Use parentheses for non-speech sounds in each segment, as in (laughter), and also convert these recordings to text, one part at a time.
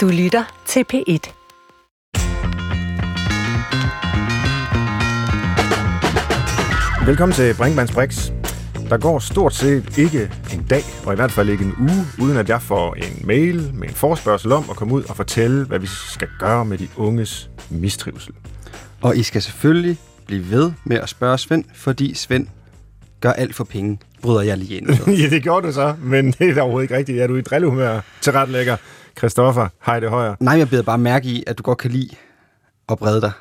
Du lytter til P1. Velkommen til Brinkmanns Brix. Der går stort set ikke en dag, og i hvert fald ikke en uge, uden at jeg får en mail med en forspørgsel om at komme ud og fortælle, hvad vi skal gøre med de unges mistrivsel. Og I skal selvfølgelig blive ved med at spørge Svend, fordi Svend gør alt for penge, bryder jeg lige ind. (laughs) ja, det gjorde du så, men det er da overhovedet ikke rigtigt. Er du i drillehumør til ret lækker? Christoffer, hej det højre. Nej, jeg beder bare mærke i, at du godt kan lide at brede dig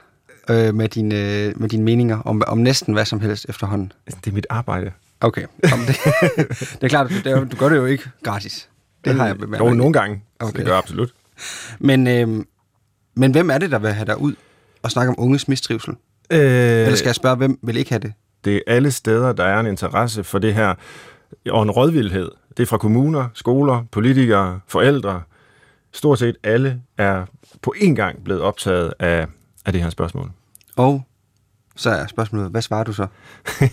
øh, med, dine, øh, med dine meninger om, om næsten hvad som helst efterhånden. Det er mit arbejde. Okay, Jamen, det, (laughs) det er klart, det er, du gør det jo ikke gratis. Det har jeg bemærket. Jo, nogle gange. Okay. Det gør jeg absolut. Men, øh, men hvem er det, der vil have dig ud og snakke om unges mistrivsel? Øh, Eller skal jeg spørge, hvem vil ikke have det? det er alle steder, der er en interesse for det her, og en rådvildhed. Det er fra kommuner, skoler, politikere, forældre. Stort set alle er på én gang blevet optaget af, af det her spørgsmål. Og så er spørgsmålet, hvad svarer du så? (laughs)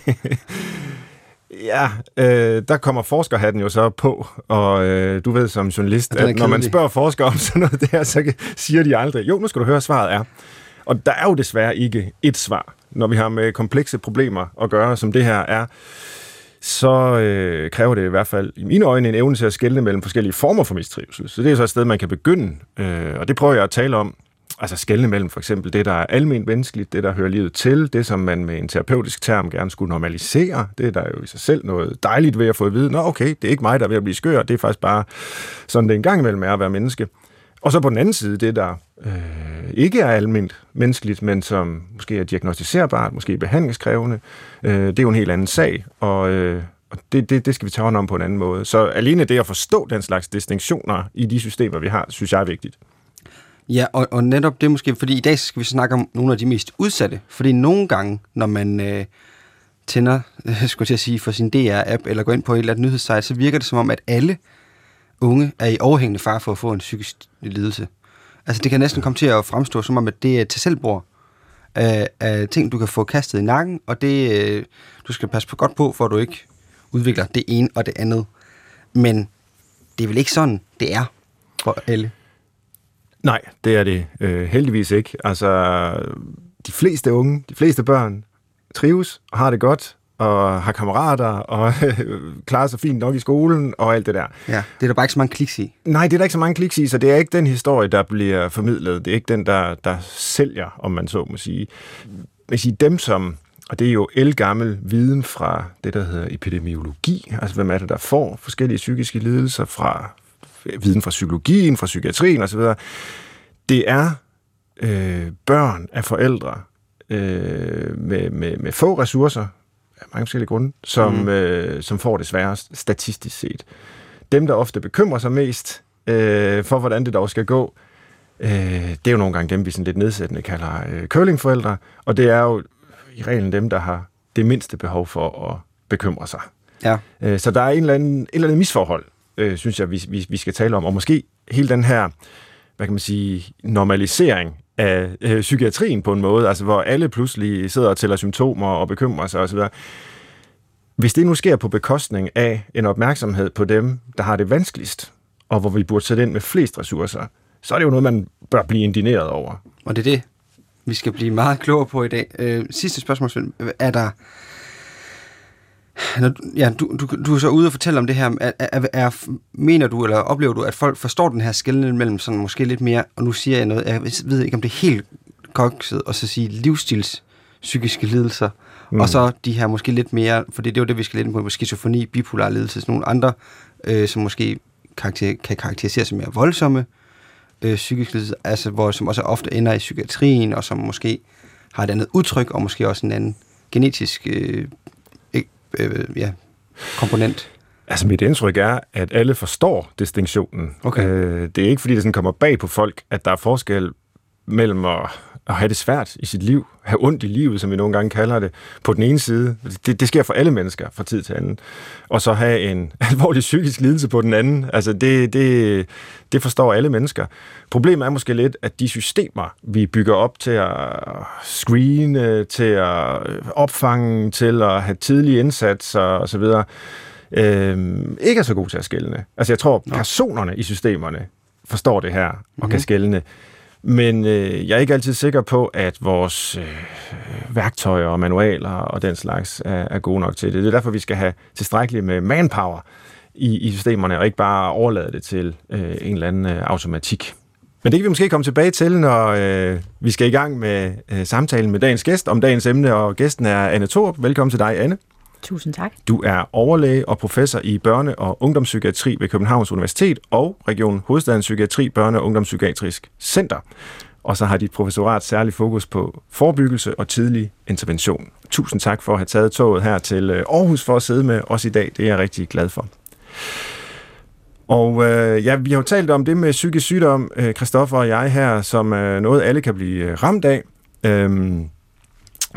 Ja, øh, der kommer forskerhatten jo så på, og øh, du ved som journalist, at når man spørger forskere om sådan noget (laughs) der, så siger de aldrig, jo, nu skal du høre, svaret er. Og der er jo desværre ikke et svar, når vi har med komplekse problemer at gøre, som det her er. Så øh, kræver det i hvert fald i mine øjne en evne til at skelne mellem forskellige former for mistrivsel. Så det er så et sted, man kan begynde, øh, og det prøver jeg at tale om. Altså skelne mellem for eksempel det, der er almindeligt menneskeligt, det, der hører livet til, det, som man med en terapeutisk term gerne skulle normalisere. Det er der jo i sig selv noget dejligt ved at få at vide, nå okay, det er ikke mig, der er ved at blive skør, det er faktisk bare sådan, det engang imellem er at være menneske. Og så på den anden side, det der øh, ikke er almindeligt menneskeligt, men som måske er diagnostiserbart, måske behandlingskrævende, øh, det er jo en helt anden sag, og, øh, og det, det, det skal vi tage hånd om på en anden måde. Så alene det at forstå den slags distinktioner i de systemer, vi har, synes jeg er vigtigt. Ja, og, og netop det måske, fordi i dag skal vi snakke om nogle af de mest udsatte. Fordi nogle gange, når man øh, tænder, (laughs) skulle jeg til at sige, for sin DR-app, eller går ind på et eller andet nyhedssite, så virker det som om, at alle unge er i overhængende far for at få en psykisk lidelse. Altså det kan næsten komme til at fremstå som om, at det er til selvbord af, af ting, du kan få kastet i nakken, og det øh, du skal passe på godt på, for at du ikke udvikler det ene og det andet. Men det er vel ikke sådan, det er for alle. Nej, det er det øh, heldigvis ikke. Altså, de fleste unge, de fleste børn trives og har det godt, og har kammerater, og (laughs) klarer sig fint nok i skolen, og alt det der. Ja, det er der bare ikke så mange kliks i. Nej, det er der ikke så mange kliks i, så det er ikke den historie, der bliver formidlet. Det er ikke den, der, der sælger, om man så må sige. Jeg sige, dem som, og det er jo elgammel viden fra det, der hedder epidemiologi, altså hvem er det, der får forskellige psykiske lidelser fra viden fra psykologien, fra psykiatrien osv., det er øh, børn af forældre øh, med, med, med få ressourcer, af mange forskellige grunde, som, mm. øh, som får det sværest statistisk set. Dem, der ofte bekymrer sig mest øh, for, hvordan det dog skal gå, øh, det er jo nogle gange dem, vi sådan lidt nedsættende kalder øh, curlingforældre, og det er jo i reglen dem, der har det mindste behov for at bekymre sig. Ja. Øh, Så der er en eller anden, en eller anden misforhold, øh, synes jeg, vi, vi, vi skal tale om. Og måske hele den her, hvad kan man sige, normalisering af øh, psykiatrien på en måde, altså hvor alle pludselig sidder og tæller symptomer og bekymrer sig osv. Hvis det nu sker på bekostning af en opmærksomhed på dem, der har det vanskeligst, og hvor vi burde sætte ind med flest ressourcer, så er det jo noget, man bør blive indineret over. Og det er det, vi skal blive meget klogere på i dag. Øh, sidste spørgsmål, Svend. Er der... Når, ja, du, du, du er så ude og fortælle om det her. Er, er, er, mener du, eller oplever du, at folk forstår den her skældning mellem sådan måske lidt mere, og nu siger jeg noget, jeg ved ikke, om det er helt kokset, og så sige livsstils psykiske lidelser, mm. og så de her måske lidt mere, for det er jo det, vi skal lidt på, med skizofreni, bipolar lidelse, sådan nogle andre, øh, som måske karakter, kan karakteriseres som mere voldsomme, øh, psykisk lidelse, altså hvor, som også ofte ender i psykiatrien, og som måske har et andet udtryk, og måske også en anden genetisk øh, øh, ja, komponent. Altså mit indtryk er, at alle forstår distinktionen. Okay. Øh, det er ikke fordi, det sådan kommer bag på folk, at der er forskel mellem at, at have det svært i sit liv, have ondt i livet, som vi nogle gange kalder det, på den ene side. Det, det sker for alle mennesker fra tid til anden. Og så have en (laughs) alvorlig psykisk lidelse på den anden. Altså det, det, det forstår alle mennesker. Problemet er måske lidt, at de systemer, vi bygger op til at screene, til at opfange, til at have tidlige indsatser osv., øh, ikke er så gode til at skælne. Altså jeg tror, personerne i systemerne forstår det her og mm-hmm. kan mhm. skælne. Men øh, jeg er ikke altid sikker på, at vores øh, værktøjer og manualer og den slags er, er gode nok til det. Det er derfor, vi skal have tilstrækkeligt med manpower i, i systemerne, og ikke bare overlade det til øh, en eller anden øh, automatik. Men det kan vi måske komme tilbage til, når øh, vi skal i gang med øh, samtalen med dagens gæst om dagens emne, og gæsten er Anne Thorup. Velkommen til dig, Anne. Tusind tak. Du er overlæge og professor i børne- og ungdomspsykiatri ved Københavns Universitet og Region Hovedstadens Psykiatri Børne- og Ungdomspsykiatrisk Center. Og så har dit professorat særlig fokus på forebyggelse og tidlig intervention. Tusind tak for at have taget toget her til øh, Aarhus for at sidde med os i dag. Det er jeg rigtig glad for. Og øh, ja, vi har jo talt om det med psykisk sygdom, øh, Christoffer og jeg her, som øh, noget alle kan blive øh, ramt af. Øhm,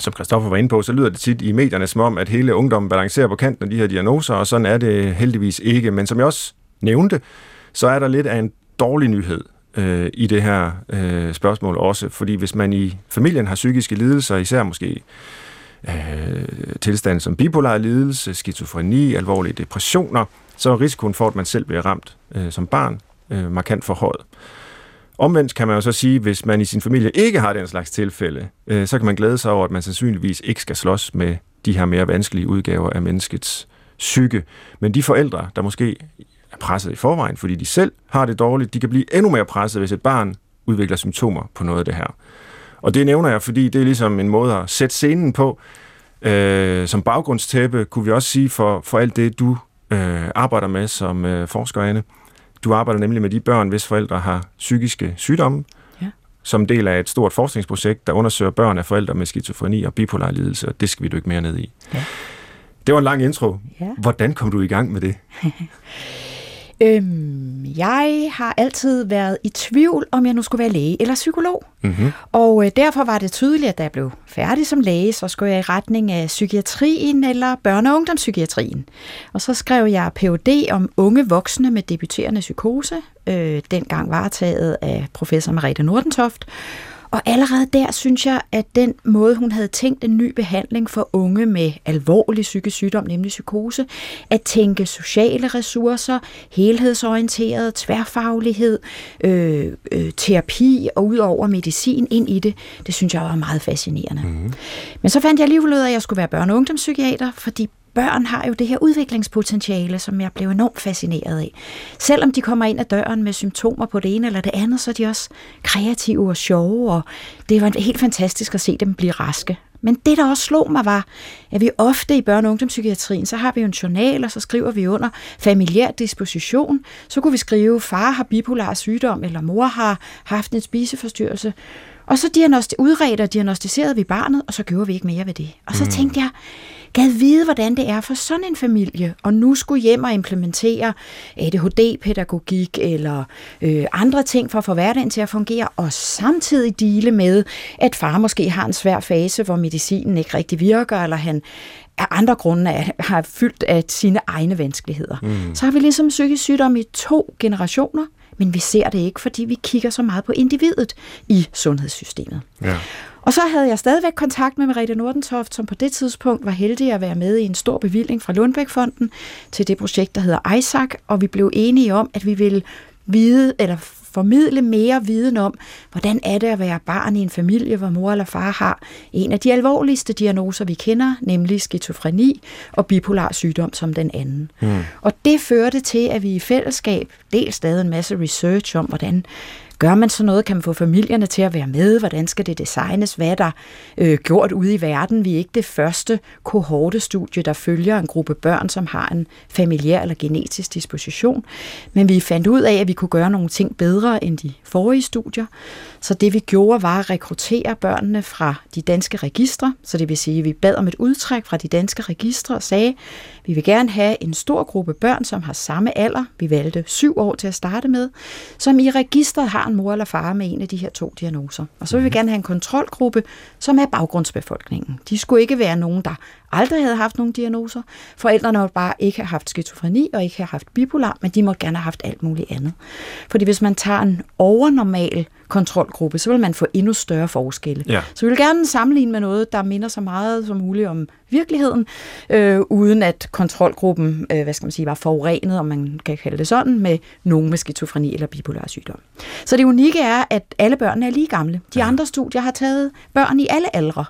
som Christoffer var inde på, så lyder det tit i medierne som om, at hele ungdommen balancerer på kanten af de her diagnoser, og sådan er det heldigvis ikke. Men som jeg også nævnte, så er der lidt af en dårlig nyhed øh, i det her øh, spørgsmål også, fordi hvis man i familien har psykiske lidelser, især måske øh, tilstande som bipolar lidelse, skizofreni, alvorlige depressioner, så er risikoen for, at man selv bliver ramt øh, som barn øh, markant forhøjet. Omvendt kan man jo så sige, hvis man i sin familie ikke har den slags tilfælde, øh, så kan man glæde sig over, at man sandsynligvis ikke skal slås med de her mere vanskelige udgaver af menneskets psyke. Men de forældre, der måske er presset i forvejen, fordi de selv har det dårligt, de kan blive endnu mere presset, hvis et barn udvikler symptomer på noget af det her. Og det nævner jeg, fordi det er ligesom en måde at sætte scenen på. Øh, som baggrundstæppe kunne vi også sige for, for alt det, du øh, arbejder med som øh, forsker, Anne. Du arbejder nemlig med de børn, hvis forældre har psykiske sygdomme, ja. som del af et stort forskningsprojekt, der undersøger børn af forældre med skizofreni og bipolar lidelse, og det skal vi dykke mere ned i. Ja. Det var en lang intro. Ja. Hvordan kom du i gang med det? (laughs) Øhm, jeg har altid været i tvivl, om jeg nu skulle være læge eller psykolog. Mm-hmm. Og øh, derfor var det tydeligt, at da jeg blev færdig som læge, så skulle jeg i retning af psykiatrien eller børne- og ungdomspsykiatrien. Og så skrev jeg Ph.D. om unge voksne med debuterende psykose, øh, dengang varetaget af professor Marete Nordentoft. Og allerede der synes jeg, at den måde, hun havde tænkt en ny behandling for unge med alvorlig psykisk sygdom, nemlig psykose, at tænke sociale ressourcer, helhedsorienteret, tværfaglighed, øh, øh, terapi og udover medicin ind i det, det synes jeg var meget fascinerende. Mm. Men så fandt jeg alligevel ud af, at jeg skulle være børne- og ungdomspsykiater, fordi børn har jo det her udviklingspotentiale, som jeg blev enormt fascineret af. Selvom de kommer ind ad døren med symptomer på det ene eller det andet, så er de også kreative og sjove, og det var helt fantastisk at se dem blive raske. Men det, der også slog mig, var, at vi ofte i børne- og ungdomspsykiatrien, så har vi jo en journal, og så skriver vi under familiær disposition. Så kunne vi skrive, far har bipolar sygdom, eller mor har haft en spiseforstyrrelse. Og så diagnosti- udredte og diagnostiserede vi barnet, og så gjorde vi ikke mere ved det. Og så mm. tænkte jeg, gad vide, hvordan det er for sådan en familie, og nu skulle hjem og implementere ADHD-pædagogik eller øh, andre ting for at få hverdagen til at fungere, og samtidig dele med, at far måske har en svær fase, hvor medicinen ikke rigtig virker, eller han af andre grunde er, har fyldt af sine egne vanskeligheder. Mm. Så har vi ligesom psykisk sygdom i to generationer, men vi ser det ikke, fordi vi kigger så meget på individet i sundhedssystemet. Ja. Og så havde jeg stadigvæk kontakt med Merete Nordentoft, som på det tidspunkt var heldig at være med i en stor bevilling fra Lundbækfonden til det projekt, der hedder ISAC, og vi blev enige om, at vi ville vide, eller formidle mere viden om, hvordan er det at være barn i en familie, hvor mor eller far har en af de alvorligste diagnoser, vi kender, nemlig skizofreni og bipolar sygdom som den anden. Mm. Og det førte til, at vi i fællesskab dels lavede en masse research om, hvordan Gør man så noget? Kan man få familierne til at være med? Hvordan skal det designes? Hvad er der øh, gjort ude i verden? Vi er ikke det første kohortestudie, der følger en gruppe børn, som har en familiær eller genetisk disposition. Men vi fandt ud af, at vi kunne gøre nogle ting bedre end de forrige studier. Så det vi gjorde var at rekruttere børnene fra de danske registre. Så det vil sige, at vi bad om et udtræk fra de danske registre og sagde, at vi vil gerne have en stor gruppe børn, som har samme alder. Vi valgte syv år til at starte med, som i registret har en mor eller far med en af de her to diagnoser. Og så vil vi mhm. gerne have en kontrolgruppe, som er baggrundsbefolkningen. De skulle ikke være nogen, der aldrig havde haft nogen diagnoser. Forældrene måtte bare ikke have haft skizofreni og ikke have haft bipolar, men de måtte gerne have haft alt muligt andet. Fordi hvis man tager en overnormal kontrolgruppe, så vil man få endnu større forskelle. Ja. Så vi vil gerne sammenligne med noget, der minder så meget som muligt om virkeligheden, øh, uden at kontrolgruppen øh, hvad skal man sige, var forurenet, om man kan kalde det sådan, med nogen med skizofreni eller bipolar sygdom. Så det unikke er, at alle børn er lige gamle. De andre studier har taget børn i alle aldre.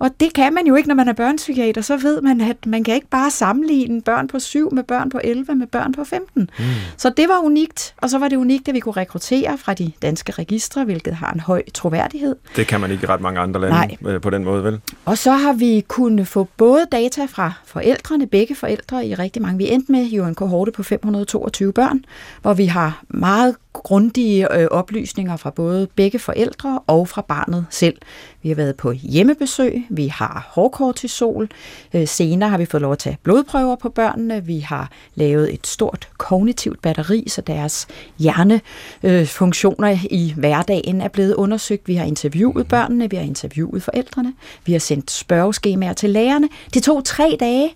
Og det kan man jo ikke, når man er børnepsykiater. Så ved man, at man kan ikke bare sammenligne børn på 7 med børn på 11 med børn på 15. Mm. Så det var unikt, og så var det unikt, at vi kunne rekruttere fra de danske registre, hvilket har en høj troværdighed. Det kan man ikke i ret mange andre lande Nej. øh, på den måde, vel? Og så har vi kunnet få både data fra forældrene, begge forældre i rigtig mange. Vi endte med jo en kohorte på 522 børn, hvor vi har meget grundige øh, oplysninger fra både begge forældre og fra barnet selv. Vi har været på hjemmebesøg, vi har hårdkortisol, øh, senere har vi fået lov at tage blodprøver på børnene, vi har lavet et stort kognitivt batteri, så deres hjernefunktioner øh, i hverdagen er blevet undersøgt. Vi har interviewet børnene, vi har interviewet forældrene, vi har sendt spørgeskemaer til lærerne. Det tog tre dage,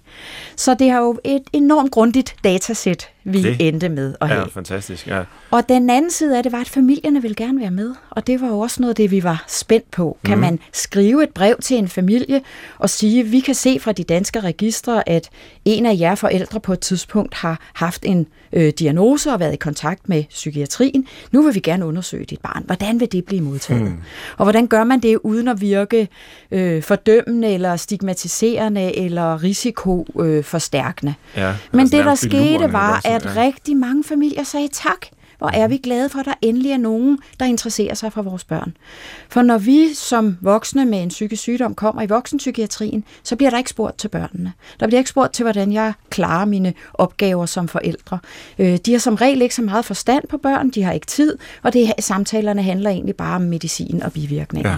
så det har jo et enormt grundigt datasæt, vi Det endte med at have. Ja, fantastisk. Ja. Og den anden side af det var, at familierne ville gerne være med. Og det var jo også noget af det, vi var spændt på. Kan man skrive et brev til en familie og sige, vi kan se fra de danske registre, at en af jer forældre på et tidspunkt har haft en øh, diagnose og været i kontakt med psykiatrien. Nu vil vi gerne undersøge dit barn. Hvordan vil det blive modtaget? Hmm. Og hvordan gør man det uden at virke øh, fordømmende eller stigmatiserende eller risikoforstærkende? Øh? Ja, Men altså det, der skete, var, også? At Ja. rigtig mange familier sagde tak. Hvor er vi glade for, at der endelig er nogen, der interesserer sig for vores børn. For når vi som voksne med en psykisk sygdom kommer i voksenpsykiatrien, så bliver der ikke spurgt til børnene. Der bliver ikke spurgt til, hvordan jeg klarer mine opgaver som forældre. Øh, De har som regel ikke så meget forstand på børn, de har ikke tid, og det samtalerne handler egentlig bare om medicin og bivirkninger. Ja.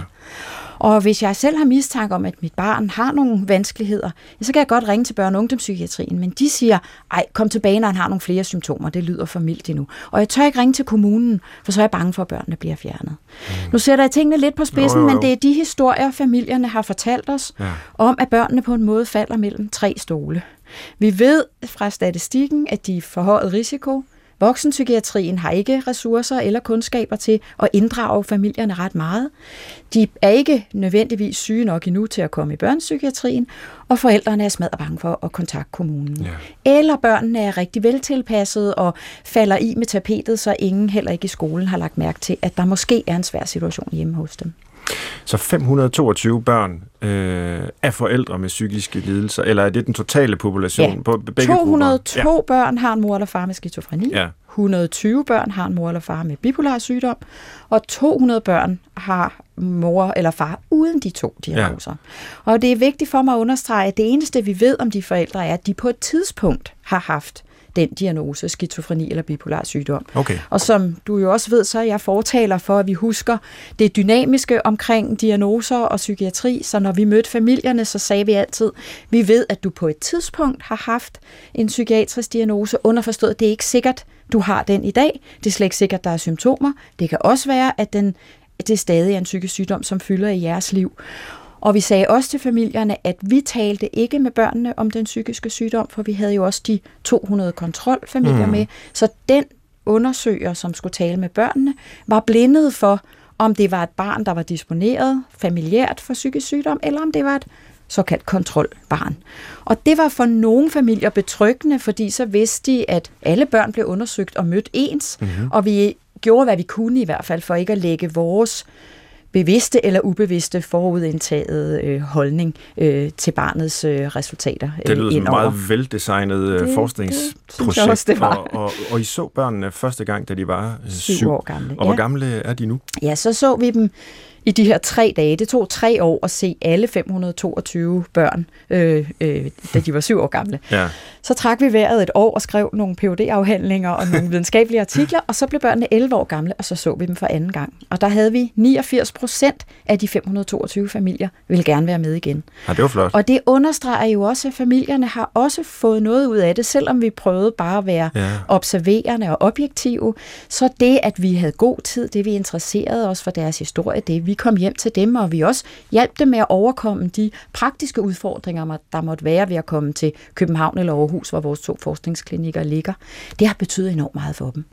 Og hvis jeg selv har mistanke om, at mit barn har nogle vanskeligheder, ja, så kan jeg godt ringe til børne- og ungdomspsykiatrien, men de siger, ej, kom tilbage, når han har nogle flere symptomer, det lyder for mildt endnu. Og jeg tør ikke ringe til kommunen, for så er jeg bange for, at børnene bliver fjernet. Mm. Nu sætter jeg tingene lidt på spidsen, Jo, jo, jo. men det er de historier, familierne har fortalt os, Ja. om at børnene på en måde falder mellem tre stole. Vi ved fra statistikken, at de er forhøjet risiko. Voksenpsykiatrien har ikke ressourcer eller kundskaber til at inddrage familierne ret meget. De er ikke nødvendigvis syge nok endnu til at komme i børnepsykiatrien, og forældrene er smadret bange for at kontakte kommunen. Ja. Eller børnene er rigtig veltilpasset og falder i med tapetet, så ingen heller ikke i skolen har lagt mærke til, at der måske er en svær situation hjemme hos dem. Så 522 børn øh, er forældre med psykiske lidelser, eller er det den totale population Ja. på begge 202 grupper? børn har en mor eller far med skizofreni. Ja. 120 børn har en mor eller far med bipolar sygdom, og 200 børn har mor eller far uden de to diagnoser. Ja. Og det er vigtigt for mig at understrege, at det eneste, vi ved om de forældre, er, at de på et tidspunkt har haft den diagnose, skizofreni eller bipolar sygdom. Okay. Og som du jo også ved, så er jeg fortaler for, at vi husker det dynamiske omkring diagnoser og psykiatri. Så når vi mødte familierne, så sagde vi altid, vi ved, at du på et tidspunkt har haft en psykiatrisk diagnose. Underforstået, det er ikke sikkert, du har den i dag. Det er slet ikke sikkert, der er symptomer. Det kan også være, at den, det stadig er en psykisk sygdom, som fylder i jeres liv. Og vi sagde også til familierne, at vi talte ikke med børnene om den psykiske sygdom, for vi havde jo også de 200 kontrolfamilier mm. med. Så den undersøger, som skulle tale med børnene, var blindet for, om det var et barn, der var disponeret familiært for psykisk sygdom, eller om det var et såkaldt kontrolbarn. Og det var for nogle familier betryggende, fordi så vidste de, at alle børn blev undersøgt og mødt ens, mm-hmm. og vi gjorde, hvad vi kunne i hvert fald, for ikke at lægge vores bevidste eller ubevidste forudindtaget øh, holdning øh, til barnets øh, resultater øh, Det lyder som et meget veldesignet øh, forskningsprojekt. det også, det. Og, og, og I så børnene første gang, da de var øh, Syv syv år gamle, Og hvor ja. gamle er de nu? Ja, så så vi dem i de her tre dage. Det tog tre år at se alle 522 børn, øh, øh, da de var syv år gamle. Ja. Så trak vi vejret et år og skrev nogle phd afhandlinger og nogle videnskabelige artikler, og så blev børnene 11 år gamle, og så så vi dem for anden gang. Og der havde vi 89 procent af de 522 familier ville gerne være med igen. ja, det var flot. Og det understreger jo også, at familierne har også fået noget ud af det, selvom vi prøvede bare at være Ja. observerende og objektive. Så det, at vi havde god tid, det vi interesserede os for deres historie, det vi kom hjem til dem, og vi også hjalp dem med at overkomme de praktiske udfordringer, der måtte være ved at komme til København eller Aarhus, hvor vores to forskningsklinikker ligger. Det har betydet enormt meget for dem.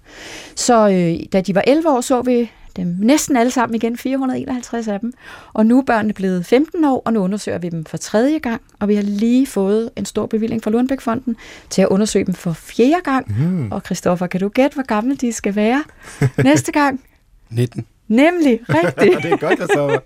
Så øh, da de var 11 år, så vi dem næsten alle sammen igen, 451 af dem. Og nu er børnene blevet 15 år, og nu undersøger vi dem for tredje gang, og vi har lige fået en stor bevilling fra Lundbæk-fonden til at undersøge dem for fjerde gang. Mm. Og Christoffer, kan du gætte, hvor gamle de skal være (laughs) næste gang? 19. Nemlig, rigtigt. (laughs) det er godt, jeg så.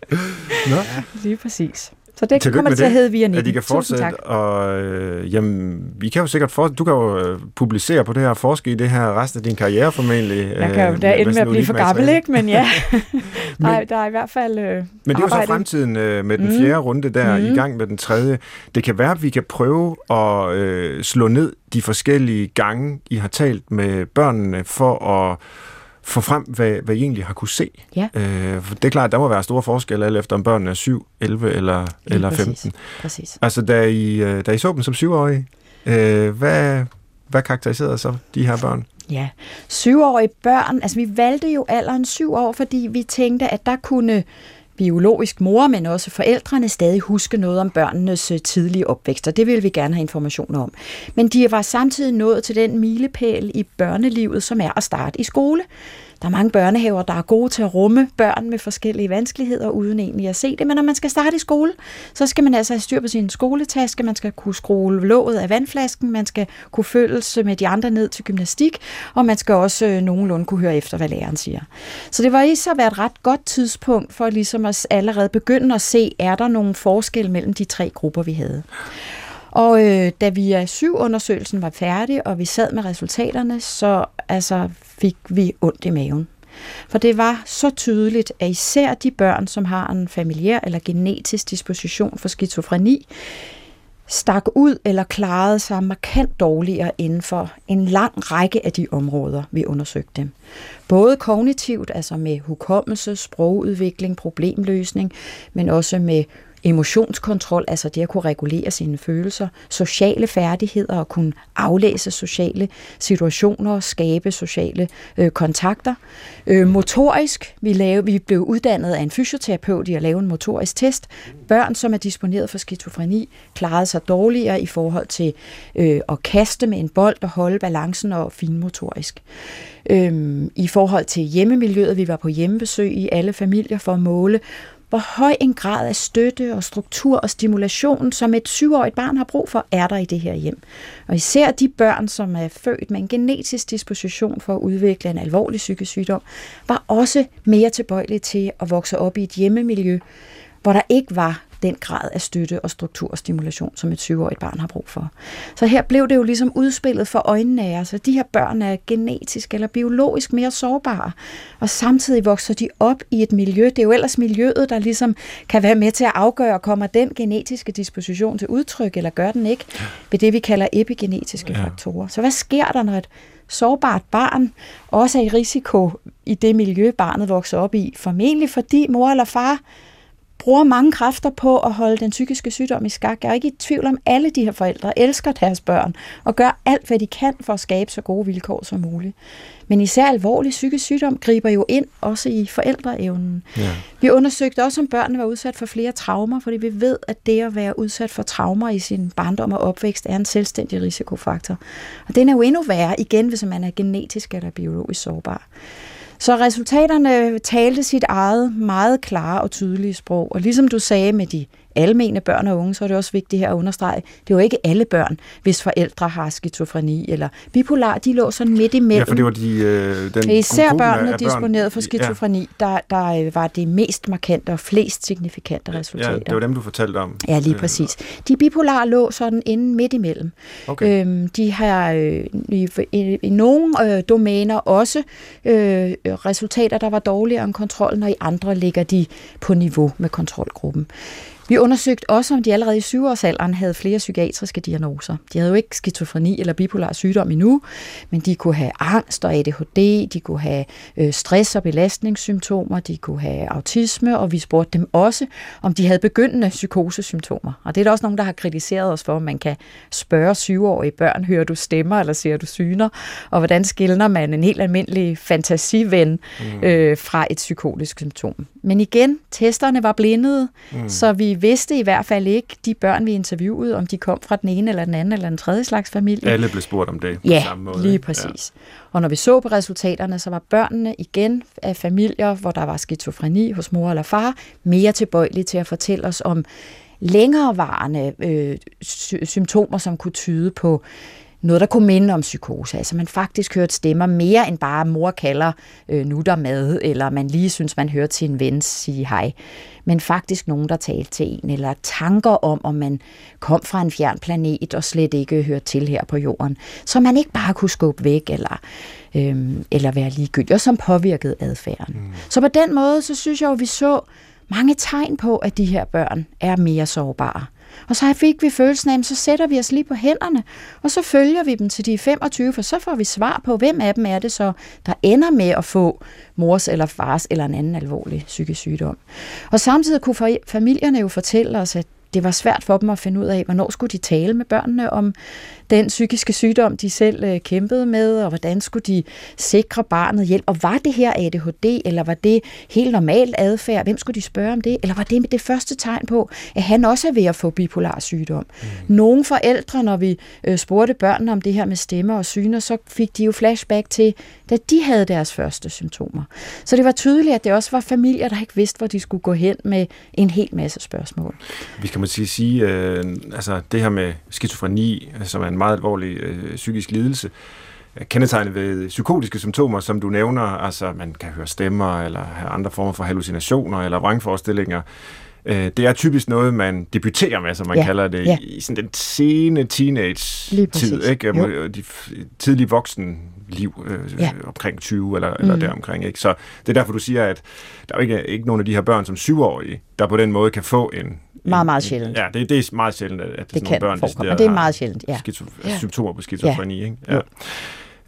Nå. Lige præcis. Så det Tillykke kommer til at hedde via 19. At de kan fortsætte, og øh, jamen, vi kan jo sikkert for, du kan jo øh, publicere på det her, forske i det her resten af din karriere formentlig. Jeg kan jo øh, da ende med at blive for gammel, ikke? Men ja, (laughs) (laughs) der, er, der er i hvert fald øh, Men det er jo så fremtiden øh, med den mm. fjerde runde der, mm. i gang med den tredje. Det kan være, at vi kan prøve at øh, slå ned de forskellige gange, I har talt med børnene, for at få frem, hvad, hvad I egentlig har kunne se. Ja. Øh, for det er klart, der må være store forskelle, alt efter om børnene er 7, 11 eller, ja, eller 15. Præcis. Altså, da I, øh, da I så dem som syvårige, øh, hvad, hvad karakteriserede så de her børn? Ja, syvårige børn, altså vi valgte jo alderen syv år, fordi vi tænkte, at der kunne biologisk mor, men også forældrene stadig huske noget om børnenes øh, tidlige opvækst, og det vil vi gerne have information om. Men de var samtidig nået til den milepæl i børnelivet, som er at starte i skole. Der er mange børnehaver, der er gode til at rumme børn med forskellige vanskeligheder, uden egentlig at se det. Men når man skal starte i skole, så skal man altså have styr på sin skoletaske, man skal kunne skrue låget af vandflasken, man skal kunne følges med de andre ned til gymnastik, og man skal også øh, nogenlunde kunne høre efter, hvad læreren siger. Så det var i så været et ret godt tidspunkt for ligesom at allerede begynde at se, er der nogle forskel mellem de tre grupper, vi havde. Og øh, da vi af syv undersøgelsen var færdig, og vi sad med resultaterne, så altså, fik vi ondt i maven. For det var så tydeligt, at især de børn, som har en familiær eller genetisk disposition for skizofreni, stak ud eller klarede sig markant dårligere inden for en lang række af de områder, vi undersøgte dem. Både kognitivt, altså med hukommelse, sprogudvikling, problemløsning, men også med emotionskontrol, altså det at kunne regulere sine følelser, sociale færdigheder og kunne aflæse sociale situationer og skabe sociale øh, kontakter. Øh, motorisk, vi, lave, vi blev uddannet af en fysioterapeut i at lave en motorisk test. Børn, som er disponeret for skizofreni, klarede sig dårligere i forhold til øh, at kaste med en bold og holde balancen og finmotorisk. Øhm, I forhold til hjemmemiljøet, vi var på hjemmebesøg i alle familier for at måle, hvor høj en grad af støtte og struktur og stimulation, som et syvårigt barn har brug for, er der i det her hjem. Og især de børn, som er født med en genetisk disposition for at udvikle en alvorlig psykisk sygdom, var også mere tilbøjelige til at vokse op i et hjemmemiljø, hvor der ikke var den grad af støtte og struktur og stimulation, som et syvårigt barn har brug for. Så her blev det jo ligesom udspillet for øjnene af os, at de her børn er genetisk eller biologisk mere sårbare, og samtidig vokser de op i et miljø. Det er jo ellers miljøet, der ligesom kan være med til at afgøre, kommer den genetiske disposition til udtryk, eller gør den ikke, ved det vi kalder epigenetiske ja. faktorer. Så hvad sker der, når et sårbart barn også er i risiko i det miljø, barnet vokser op i? Formentlig fordi mor eller far bruger mange kræfter på at holde den psykiske sygdom i skak. Jeg er ikke i tvivl om, at alle de her forældre elsker deres børn og gør alt, hvad de kan for at skabe så gode vilkår som muligt. Men især alvorlig psykisk sygdom griber jo ind også i forældreevnen. Ja. Vi undersøgte også, om børnene var udsat for flere traumer, fordi vi ved, at det at være udsat for traumer i sin barndom og opvækst er en selvstændig risikofaktor. Og den er jo endnu værre, igen hvis man er genetisk eller biologisk sårbar. Så resultaterne talte sit eget meget klare og tydelige sprog. Og ligesom du sagde med de almene børn og unge, så er det også vigtigt her at understrege, det er jo ikke alle børn, hvis forældre har skizofreni eller bipolar, de lå sådan midt imellem. Ja, for det var de, øh, den Især børnene disponeret for skizofreni, ja. der, der øh, var det mest markante og flest signifikante resultater. Ja, det var dem, du fortalte om. Ja, lige øh, præcis. De bipolar lå sådan inde midt imellem. Okay. Øhm, de har øh, i, i, i nogle øh, domæner også øh, resultater, der var dårligere end kontrollen, og i andre ligger de på niveau med kontrolgruppen. Vi undersøgte også, om de allerede i syvårsalderen havde flere psykiatriske diagnoser. De havde jo ikke skizofreni eller bipolar sygdom endnu, men de kunne have angst og ADHD, de kunne have øh, stress- og belastningssymptomer, de kunne have autisme, og vi spurgte dem også, om de havde begyndende psykosesymptomer. Og det er der også nogen, der har kritiseret os for, at man kan spørge syvårige børn, hører du stemmer eller ser du syner, og hvordan skiller man en helt almindelig fantasiven mm. øh, fra et psykotisk symptom. Men igen, testerne var blindede, mm. så vi vidste i hvert fald ikke, de børn, vi interviewede, om de kom fra den ene eller den anden eller den tredje slags familie. Alle blev spurgt om det på ja, samme måde. lige præcis. Ja. Og når vi så på resultaterne, så var børnene igen af familier, hvor der var skizofreni hos mor eller far, mere tilbøjelige til at fortælle os om længerevarende øh, sy- symptomer, som kunne tyde på noget, der kunne minde om psykose. Altså man faktisk hørte stemmer mere end bare mor kalder øh, nu der mad, eller man lige synes, man hører til en ven sige hej. Men faktisk nogen, der talte til en, eller tanker om, om man kom fra en fjern planet og slet ikke hørte til her på jorden. Så man ikke bare kunne skubbe væk, eller, øh, eller være ligegyldig, og som påvirkede adfærden. Mm. Så på den måde, så synes jeg jo, vi så mange tegn på, at de her børn er mere sårbare. Og så fik vi følelsen af, så sætter vi os lige på hænderne, og så følger vi dem til de 25, for så får vi svar på, hvem af dem er det så, der ender med at få mors eller fars eller en anden alvorlig psykisk sygdom. Og samtidig kunne familierne jo fortælle os, at det var svært for dem at finde ud af, hvornår skulle de tale med børnene om den psykiske sygdom, de selv øh, kæmpede med, og hvordan skulle de sikre barnet hjælp. Og var det her ADHD, eller var det helt normalt adfærd? Hvem skulle de spørge om det? Eller var det det første tegn på, at han også er ved at få bipolar sygdom? Mm. Nogle forældre, når vi øh, spurgte børnene om det her med stemmer og syner, så fik de jo flashback til, da de havde deres første symptomer. Så det var tydeligt, at det også var familier, der ikke vidste, hvor de skulle gå hen med en hel masse spørgsmål. Vi kan måske sige, øh, altså det her med skizofreni, som er en meget alvorlig øh, psykisk lidelse, kendetegnet ved psykotiske symptomer, som du nævner, altså man kan høre stemmer, eller have andre former for hallucinationer, eller vrangforestillinger. Øh, det er typisk noget, man debuterer med, som man ja, kalder det, ja. i sådan den sene teenage-tid, ikke? Jo. De tidlige voksen liv øh, ja. omkring 20 eller, eller mm. deromkring. Ikke? Så det er derfor, du siger, at der er ikke, ikke nogen af de her børn som syvårige, der på den måde kan få en, meget, meget sjældent. Ja, det, det er meget sjældent, at det kan børn, forekomme, det er meget sjældent, ja. Skizo- ja. symptomer på skizofreni. Ja. Ikke? Ja.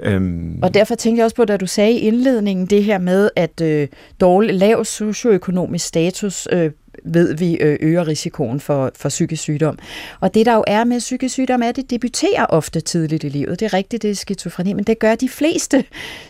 Øhm. Og derfor tænkte jeg også på, da du sagde i indledningen det her med, at øh, dårlig, lav socioøkonomisk status øh, ved vi øh, øger risikoen for, for psykisk sygdom. Og det der jo er med psykisk sygdom, er, at det debuterer ofte tidligt i livet. Det er rigtigt, det er skizofreni, men det gør de fleste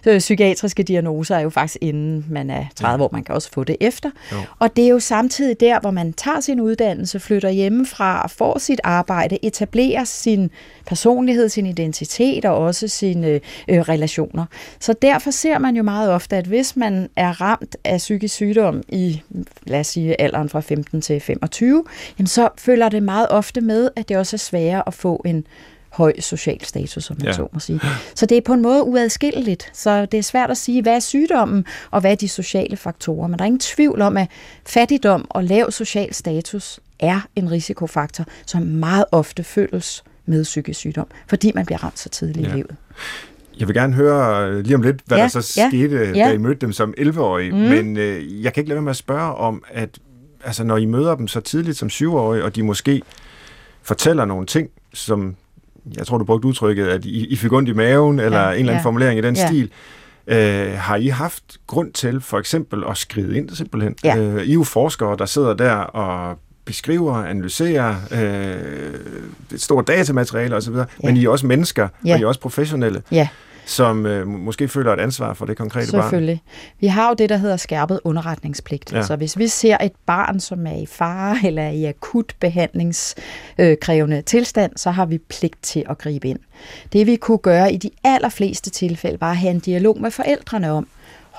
øh, psykiatriske diagnoser er jo faktisk inden man er 30 ja. hvor man kan også få det efter. Jo. Og det er jo samtidig der, hvor man tager sin uddannelse, flytter hjemmefra, får sit arbejde, etablerer sin personlighed, sin identitet og også sine øh, relationer. Så derfor ser man jo meget ofte, at hvis man er ramt af psykisk sygdom i, lad os sige, alderen fra 15 til 25, jamen så følger det meget ofte med, at det også er sværere at få en høj social status, som man ja. så må sige. Så det er på en måde uadskilleligt. Så det er svært at sige, hvad er sygdommen, og hvad er de sociale faktorer. Men der er ingen tvivl om, at fattigdom og lav social status er en risikofaktor, som meget ofte føles med psykisk sygdom, fordi man bliver ramt så tidligt ja. i livet. Jeg vil gerne høre øh, lige om lidt, hvad ja, der så ja, skete, ja. da I mødte dem som 11-årige, mm. men øh, jeg kan ikke lade være med at spørge om, at altså, når I møder dem så tidligt som 7-årige, og de måske fortæller nogle ting, som jeg tror, du brugte udtrykket, at I, I fik ondt i maven, eller ja, en eller anden ja. formulering i den ja. stil, Øh, har I haft grund til for eksempel at skrive ind simpelthen? Ja. Øh, I er jo forskere, der sidder der og beskriver, analyserer øh, et stort datamateriale osv., ja. men I er også mennesker, ja. og I er også professionelle. Ja som øh, måske føler et ansvar for det konkrete Selvfølgelig. barn. Selvfølgelig. Vi har jo det, der hedder skærpet underretningspligt. Ja. Så hvis vi ser et barn, som er i fare eller er i akut behandlingskrævende tilstand, så har vi pligt til at gribe ind. Det vi kunne gøre i de allerfleste tilfælde, var at have en dialog med forældrene om,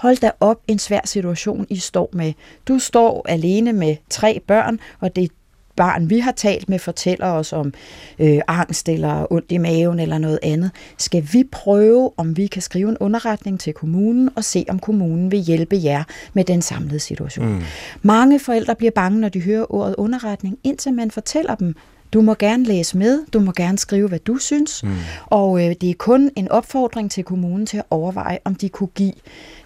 hold da op en svær situation, I står med. Du står alene med tre børn, og det barn, vi har talt med, fortæller os om øh, angst eller ondt i maven eller noget andet, skal vi prøve, om vi kan skrive en underretning til kommunen og se, om kommunen vil hjælpe jer med den samlede situation. Mm. Mange forældre bliver bange, når de hører ordet underretning, indtil man fortæller dem, Du må gerne læse med, du må gerne skrive, hvad du synes, mm. og øh, det er kun en opfordring til kommunen til at overveje, om de kunne give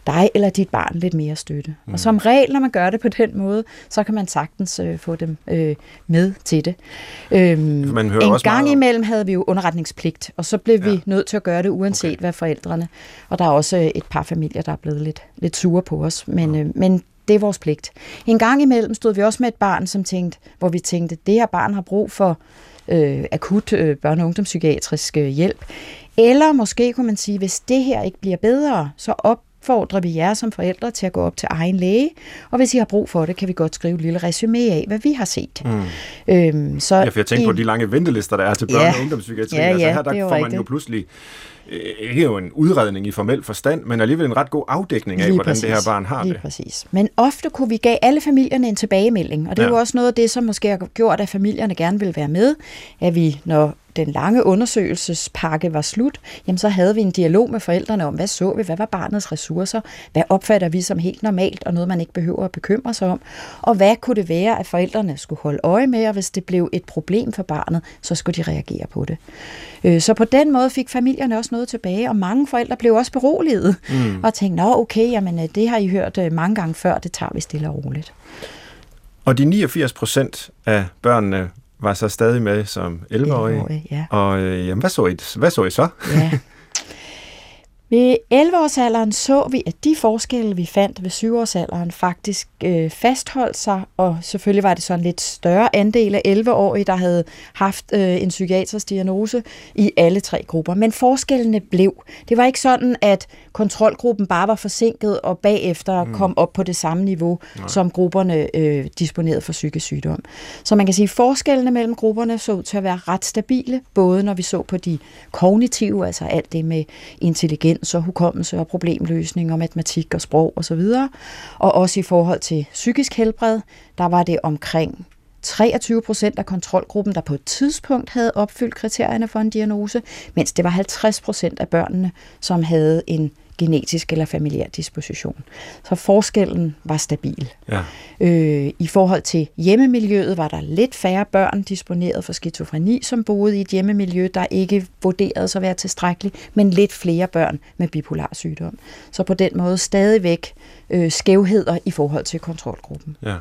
dig eller dit barn lidt mere støtte. Mm. Og som regel, når man gør det på den måde, så kan man sagtens øh, få dem øh, med til det. Øhm, man hører en også gang meget... imellem havde vi jo underretningspligt, og så blev ja. vi nødt til at gøre det, uanset okay. hvad forældrene. Og der er også øh, et par familier, der er blevet lidt, lidt sure på os, men, ja. øh, men det er vores pligt. En gang imellem stod vi også med et barn, som tænkte, hvor vi tænkte, det her barn har brug for øh, akut øh, børne- og ungdomspsykiatrisk øh, hjælp. Eller måske kunne man sige, hvis det her ikke bliver bedre, så op opfordrer vi jer som forældre til at gå op til egen læge, og hvis I har brug for det, kan vi godt skrive et lille resume af, hvad vi har set. Mm. Øhm, så ja, for jeg tænker i, på de lange ventelister, der er til børne- ja, og ungdomspsykiatri. Ja, ja, altså her der får man jo pludselig øh, ikke jo en udredning i formel forstand, men alligevel en ret god afdækning af, Lige hvordan præcis. det her barn har Lige det. præcis. Men ofte kunne vi give alle familierne en tilbagemelding, og det ja. er jo også noget af det, som måske har gjort, at familierne gerne vil være med, at vi, når den lange undersøgelsespakke var slut, jamen så havde vi en dialog med forældrene om, hvad så vi, hvad var barnets ressourcer, hvad opfatter vi som helt normalt, og noget man ikke behøver at bekymre sig om, og hvad kunne det være, at forældrene skulle holde øje med, og hvis det blev et problem for barnet, så skulle de reagere på det. Øh, så på den måde fik familierne også noget tilbage, og mange forældre blev også beroliget, mm. og tænkte, nå okay, jamen øh, det har I hørt øh, mange gange før, det tager vi stille og roligt. Og de 89 procent af børnene var så stadig med som 11-årige. ja. Og øh, jamen, hvad, så I, hvad så I så? Ja. (laughs) Ved 11-årsalderen så vi, at de forskelle, vi fandt ved 7-årsalderen, faktisk øh, fastholdt sig, og selvfølgelig var det sådan lidt større andel af 11-årige, der havde haft øh, en psykiatrisk diagnose i alle tre grupper. Men forskellene blev. Det var ikke sådan, at kontrolgruppen bare var forsinket og bagefter mm. kom op på det samme niveau, Nej. som grupperne øh, disponerede for psykisk sygdom. Så man kan sige, at forskellene mellem grupperne så ud til at være ret stabile, både når vi så på de kognitive, altså alt det med intelligens og hukommelse og problemløsning og matematik og sprog osv., og, og også i forhold til psykisk helbred, der var det omkring 23 procent af kontrolgruppen, der på et tidspunkt havde opfyldt kriterierne for en diagnose, mens det var 50 procent af børnene, som havde en genetisk eller familiær disposition. Så forskellen var stabil. Ja. Øh, I forhold til hjemmemiljøet var der lidt færre børn disponeret for skizofreni, som boede i et hjemmemiljø, der ikke vurderede at være tilstrækkeligt, men lidt flere børn med bipolar sygdom. Så på den måde stadigvæk øh, skævheder i forhold til kontrolgruppen. Ja.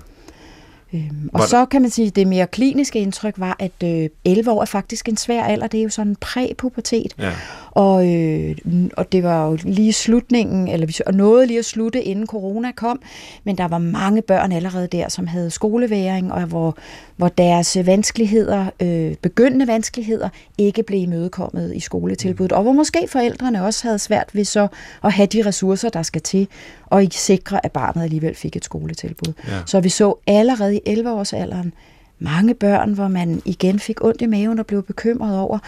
Øhm, og så kan man sige, at det mere kliniske indtryk var, at øh, 11 år er faktisk en svær alder. Det er jo sådan en præpubertet. Ja. Og, øh, og det var jo lige slutningen, eller vi nåede lige at slutte, inden corona kom, men der var mange børn allerede der, som havde skoleværing, og hvor, hvor deres vanskeligheder, øh, begyndende vanskeligheder, ikke blev imødekommet i skoletilbuddet, og hvor måske forældrene også havde svært ved så at have de ressourcer, der skal til, og ikke sikre, at barnet alligevel fik et skoletilbud. Ja. Så vi så allerede i 11-årsalderen mange børn, hvor man igen fik ondt i maven og blev bekymret over,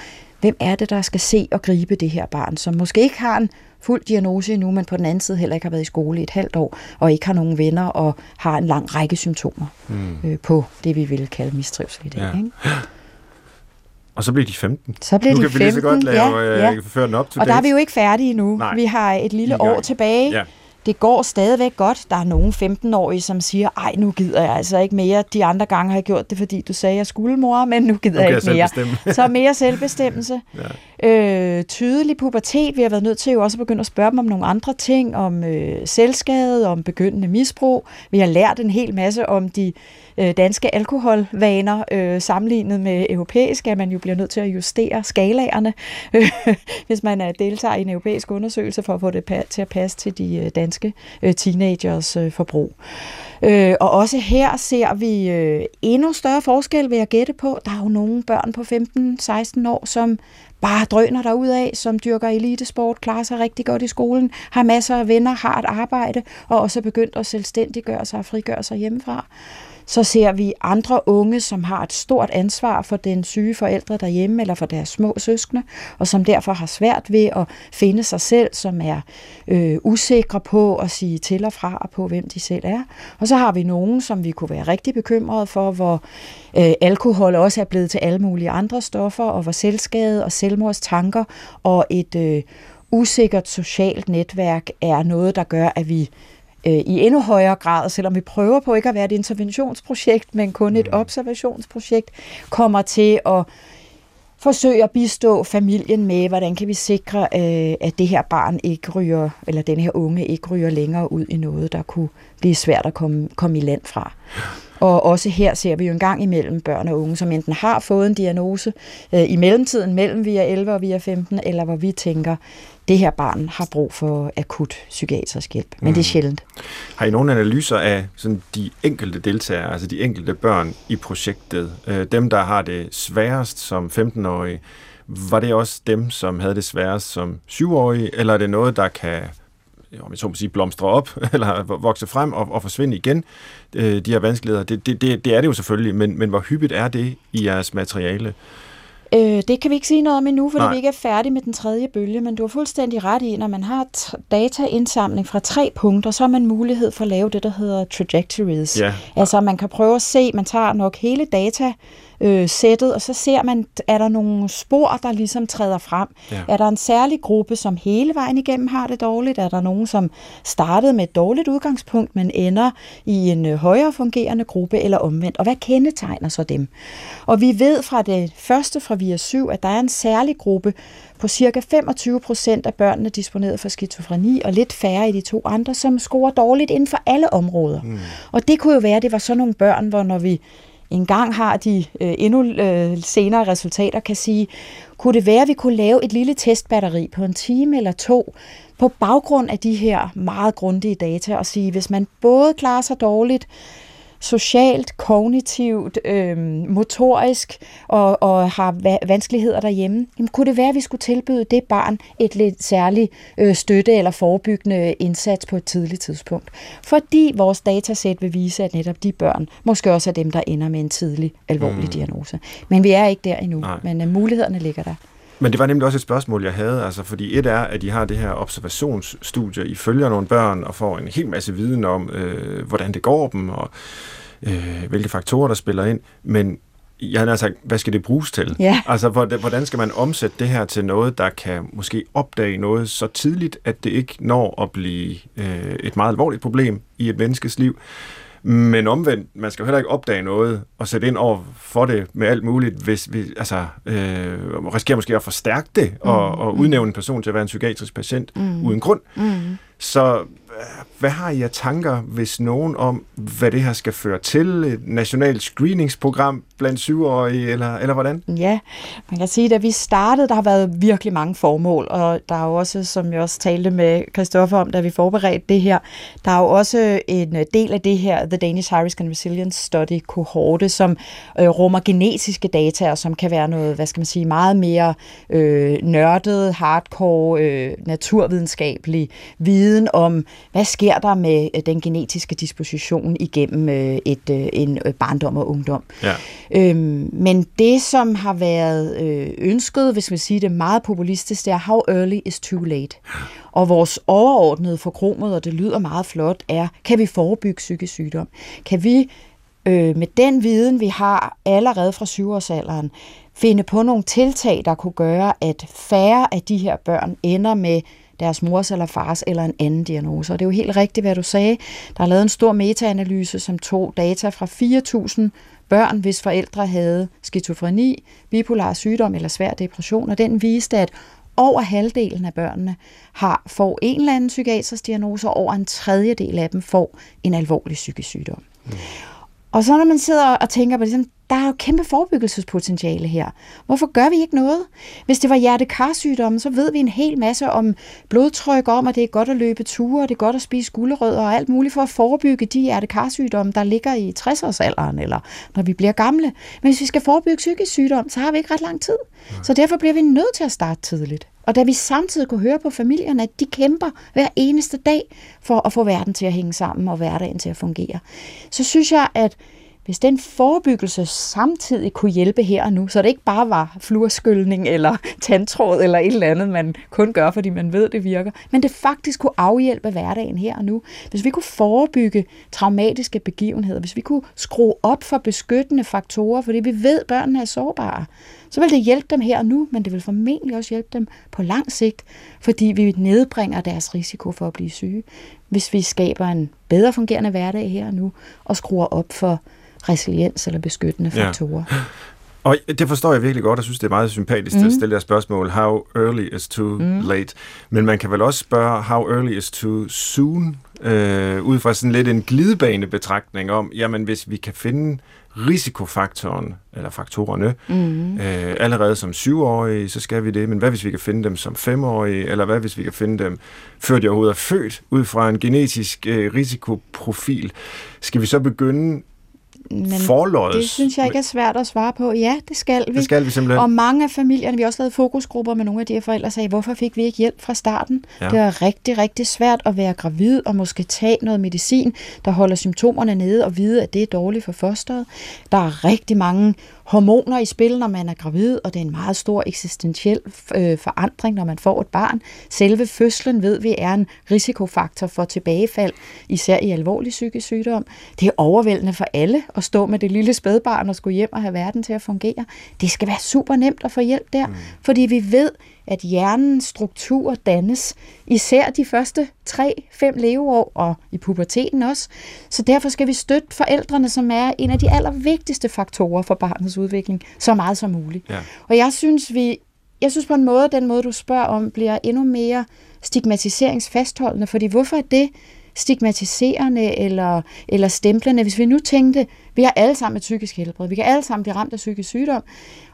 hvem er det, der skal se og gribe det her barn, som måske ikke har en fuld diagnose endnu, men på den anden side heller ikke har været i skole i et halvt år, og ikke har nogen venner og har en lang række symptomer mm. øh, på det, vi vil kalde mistrivsel i dag. Ja. Ikke? Og så bliver de 15. Så bliver nu de 15, kan vi lige så godt lave, ja, ja. Øh, føre den op til Og der er vi jo ikke færdige nu. Vi har et lille år tilbage. Ja det går stadigvæk godt. Der er nogle 15-årige, som siger, ej, nu gider jeg altså ikke mere. De andre gange har jeg gjort det, fordi du sagde, jeg skulle, mor, men nu gider okay, jeg ikke mere. Så mere (laughs) selvbestemmelse. ja øh, tydelig pubertet. Vi har været nødt til jo også at begynde at spørge dem om nogle andre ting, om øh, selvskade, om begyndende misbrug. Vi har lært en hel masse om de øh, danske alkoholvaner øh, sammenlignet med europæiske, at man jo bliver nødt til at justere skalaerne, øh, (laughs) hvis man er deltager i en europæisk undersøgelse for at få det til at passe til de øh, danske øh, teenagers øh, forbrug. Øh, og også her ser vi øh, endnu større forskel, vil jeg gætte på. Der er jo nogle børn på 15-16 år, som bare drøner derud af, som dyrker elitesport, klarer sig rigtig godt i skolen, har masser af venner, har et arbejde, og også er begyndt at selvstændiggøre sig og frigøre sig hjemmefra så ser vi andre unge, som har et stort ansvar for den syge forældre derhjemme eller for deres små søskende, og som derfor har svært ved at finde sig selv, som er øh, usikre på at sige til og fra på, hvem de selv er. Og så har vi nogen, som vi kunne være rigtig bekymrede for, hvor øh, alkohol også er blevet til alle mulige andre stoffer, og hvor selvskade og selvmordstanker og et øh, usikkert socialt netværk er noget, der gør, at vi øh, i endnu højere grad, selvom vi prøver på ikke at være et interventionsprojekt, men kun et observationsprojekt, kommer til at forsøge at bistå familien med, hvordan kan vi sikre, øh, at det her barn ikke ryger, eller den her unge ikke ryger længere ud i noget, der kunne blive svært at komme, komme i land fra. Og også her ser vi jo en gang imellem børn og unge, som enten har fået en diagnose øh, i mellemtiden, mellem vi er 11 og vi er 15, eller hvor vi tænker, det her barn har brug for akut psykiatrisk hjælp. Men mm. det er sjældent. Har I nogle analyser af sådan de enkelte deltagere, altså de enkelte børn i projektet? Øh, dem, der har det sværest som 15-årige, var det også dem, som havde det sværest som 7-årige, eller er det noget, der kan om jeg så må sige, blomstre op, (laughs) eller vokse frem og, og forsvinde igen, øh, de her vanskeligheder. Det, det, det, det er det jo selvfølgelig, men, men hvor hyppigt er det i jeres materiale? Øh, det kan vi ikke sige noget om endnu, fordi Nej. vi ikke er færdige med den tredje bølge, men du har fuldstændig ret i, når man har dataindsamling fra tre punkter, så har man mulighed for at lave det, der hedder trajectories. Ja. Altså man kan prøve at se, man tager nok hele data øh, sættet, og så ser man, er der nogle spor, der ligesom træder frem. Ja. Er der en særlig gruppe, som hele vejen igennem har det dårligt? Er der nogen, som startede med et dårligt udgangspunkt, men ender i en øh, højere fungerende gruppe, eller omvendt? Og hvad kendetegner så dem? Og vi ved fra det første fra VIA 7, at der er en særlig gruppe på cirka 25 procent af børnene disponeret for skizofreni, og lidt færre i de to andre, som scorer dårligt inden for alle områder. Mm. Og det kunne jo være, at det var sådan nogle børn, hvor når vi en gang har de øh, endnu øh, senere resultater, kan sige, kunne det være, at vi kunne lave et lille testbatteri på en time eller to, på baggrund af de her meget grundige data, og sige, hvis man både klarer sig dårligt, socialt, kognitivt, øh, motorisk og, og har va- vanskeligheder derhjemme, jamen, kunne det være, at vi skulle tilbyde det barn et lidt særligt øh, støtte eller forebyggende indsats på et tidligt tidspunkt? Fordi vores datasæt vil vise, at netop de børn måske også er dem, der ender med en tidlig alvorlig mm. diagnose. Men vi er ikke der endnu, Nej. men uh, mulighederne ligger der. Men det var nemlig også et spørgsmål, jeg havde, altså fordi et er, at I har det her observationsstudie, I følger nogle børn og får en hel masse viden om, øh, hvordan det går dem, og øh, hvilke faktorer, der spiller ind, men jeg havde sagt, hvad skal det bruges til? Ja. Altså, hvordan skal man omsætte det her til noget, der kan måske opdage noget så tidligt, at det ikke når at blive øh, et meget alvorligt problem i et menneskes liv? Men omvendt, man skal jo heller ikke opdage noget og sætte ind over for det med alt muligt, hvis vi altså, øh, risikerer måske at forstærke det og, mm. og udnævne en person til at være en psykiatrisk patient mm. uden grund. Mm. Så hvad har I af tanker, hvis nogen om, hvad det her skal føre til? Et nationalt screeningsprogram blandt syvårige, eller, eller hvordan? Ja, man kan sige, at da vi startede, der har været virkelig mange formål, og der er jo også, som jeg også talte med Christoffer om, da vi forberedte det her, der er jo også en del af det her, The Danish High Risk and Resilience Study kohorte, som øh, rummer genetiske data, og som kan være noget, hvad skal man sige, meget mere øh, nørdet, hardcore, øh, naturvidenskabelig viden om, hvad sker der med øh, den genetiske disposition igennem øh, et, øh, en barndom og ungdom. Ja. Øhm, men det, som har været øh, ønsket, hvis man siger det meget populistisk, det er, how early is too late. Og vores overordnede forkromet, og det lyder meget flot, er, kan vi forebygge psykisk sygdom? Kan vi øh, med den viden, vi har allerede fra syvårsalderen, finde på nogle tiltag, der kunne gøre, at færre af de her børn ender med deres mors eller fars eller en anden diagnose. Og det er jo helt rigtigt, hvad du sagde. Der er lavet en stor metaanalyse, som tog data fra 4.000 børn, hvis forældre havde skizofreni, bipolar sygdom eller svær depression, og den viste, at over halvdelen af børnene har, får en eller anden psykiatrisk diagnose, og over en tredjedel af dem får en alvorlig psykisk sygdom. Mm. Og så når man sidder og tænker på det, der er jo kæmpe forebyggelsespotentiale her. Hvorfor gør vi ikke noget? Hvis det var hjertekarsygdomme, så ved vi en hel masse om blodtryk, om at det er godt at løbe ture, og det er godt at spise gulerødder og alt muligt for at forebygge de hjertekarsygdomme, der ligger i 60-årsalderen, eller når vi bliver gamle. Men hvis vi skal forebygge psykisk sygdom, så har vi ikke ret lang tid. Så derfor bliver vi nødt til at starte tidligt. Og da vi samtidig kunne høre på familierne, at de kæmper hver eneste dag for at få verden til at hænge sammen og hverdagen til at fungere, så synes jeg, at hvis den forebyggelse samtidig kunne hjælpe her og nu, så det ikke bare var fluorskyldning eller tandtråd eller et eller andet, man kun gør, fordi man ved, det virker, men det faktisk kunne afhjælpe hverdagen her og nu. Hvis vi kunne forebygge traumatiske begivenheder, hvis vi kunne skrue op for beskyttende faktorer, fordi vi ved, at børnene er sårbare, så vil det hjælpe dem her og nu, men det vil formentlig også hjælpe dem på lang sigt, fordi vi nedbringer deres risiko for at blive syge. hvis vi skaber en bedre fungerende hverdag her og nu, og skruer op for resiliens eller beskyttende faktorer. Ja. Og det forstår jeg virkelig godt, og synes, det er meget sympatisk mm. at stille jer spørgsmål. How early is too mm. late? Men man kan vel også spørge, how early is too soon? Øh, ud fra sådan lidt en glidebanebetragtning om, jamen hvis vi kan finde risikofaktoren, eller faktorerne, mm. øh, allerede som syvårige, så skal vi det. Men hvad hvis vi kan finde dem som femårige, eller hvad hvis vi kan finde dem, før de overhovedet er født, ud fra en genetisk øh, risikoprofil? Skal vi så begynde men forløjes. det synes jeg ikke er svært at svare på. Ja, det skal vi. Det skal vi simpelthen. Og mange af familierne, vi har også lavet fokusgrupper med nogle af de her forældre, sagde, hvorfor fik vi ikke hjælp fra starten? Ja. Det er rigtig, rigtig svært at være gravid og måske tage noget medicin, der holder symptomerne nede og vide, at det er dårligt for fosteret. Der er rigtig mange hormoner i spil, når man er gravid, og det er en meget stor eksistentiel øh, forandring, når man får et barn. Selve fødslen ved vi er en risikofaktor for tilbagefald, især i alvorlig psykisk sygdom. Det er overvældende for alle at stå med det lille spædbarn og skulle hjem og have verden til at fungere. Det skal være super nemt at få hjælp der, mm. fordi vi ved, at hjernens struktur dannes, især de første 3-5 leveår og i puberteten også. Så derfor skal vi støtte forældrene, som er en af de allervigtigste faktorer for barnets udvikling, så meget som muligt. Ja. Og jeg synes, vi, jeg synes på en måde, den måde, du spørger om, bliver endnu mere stigmatiseringsfastholdende, fordi hvorfor er det stigmatiserende eller, eller stemplende. Hvis vi nu tænkte, vi har alle sammen et psykisk helbred, vi kan alle sammen blive ramt af psykisk sygdom,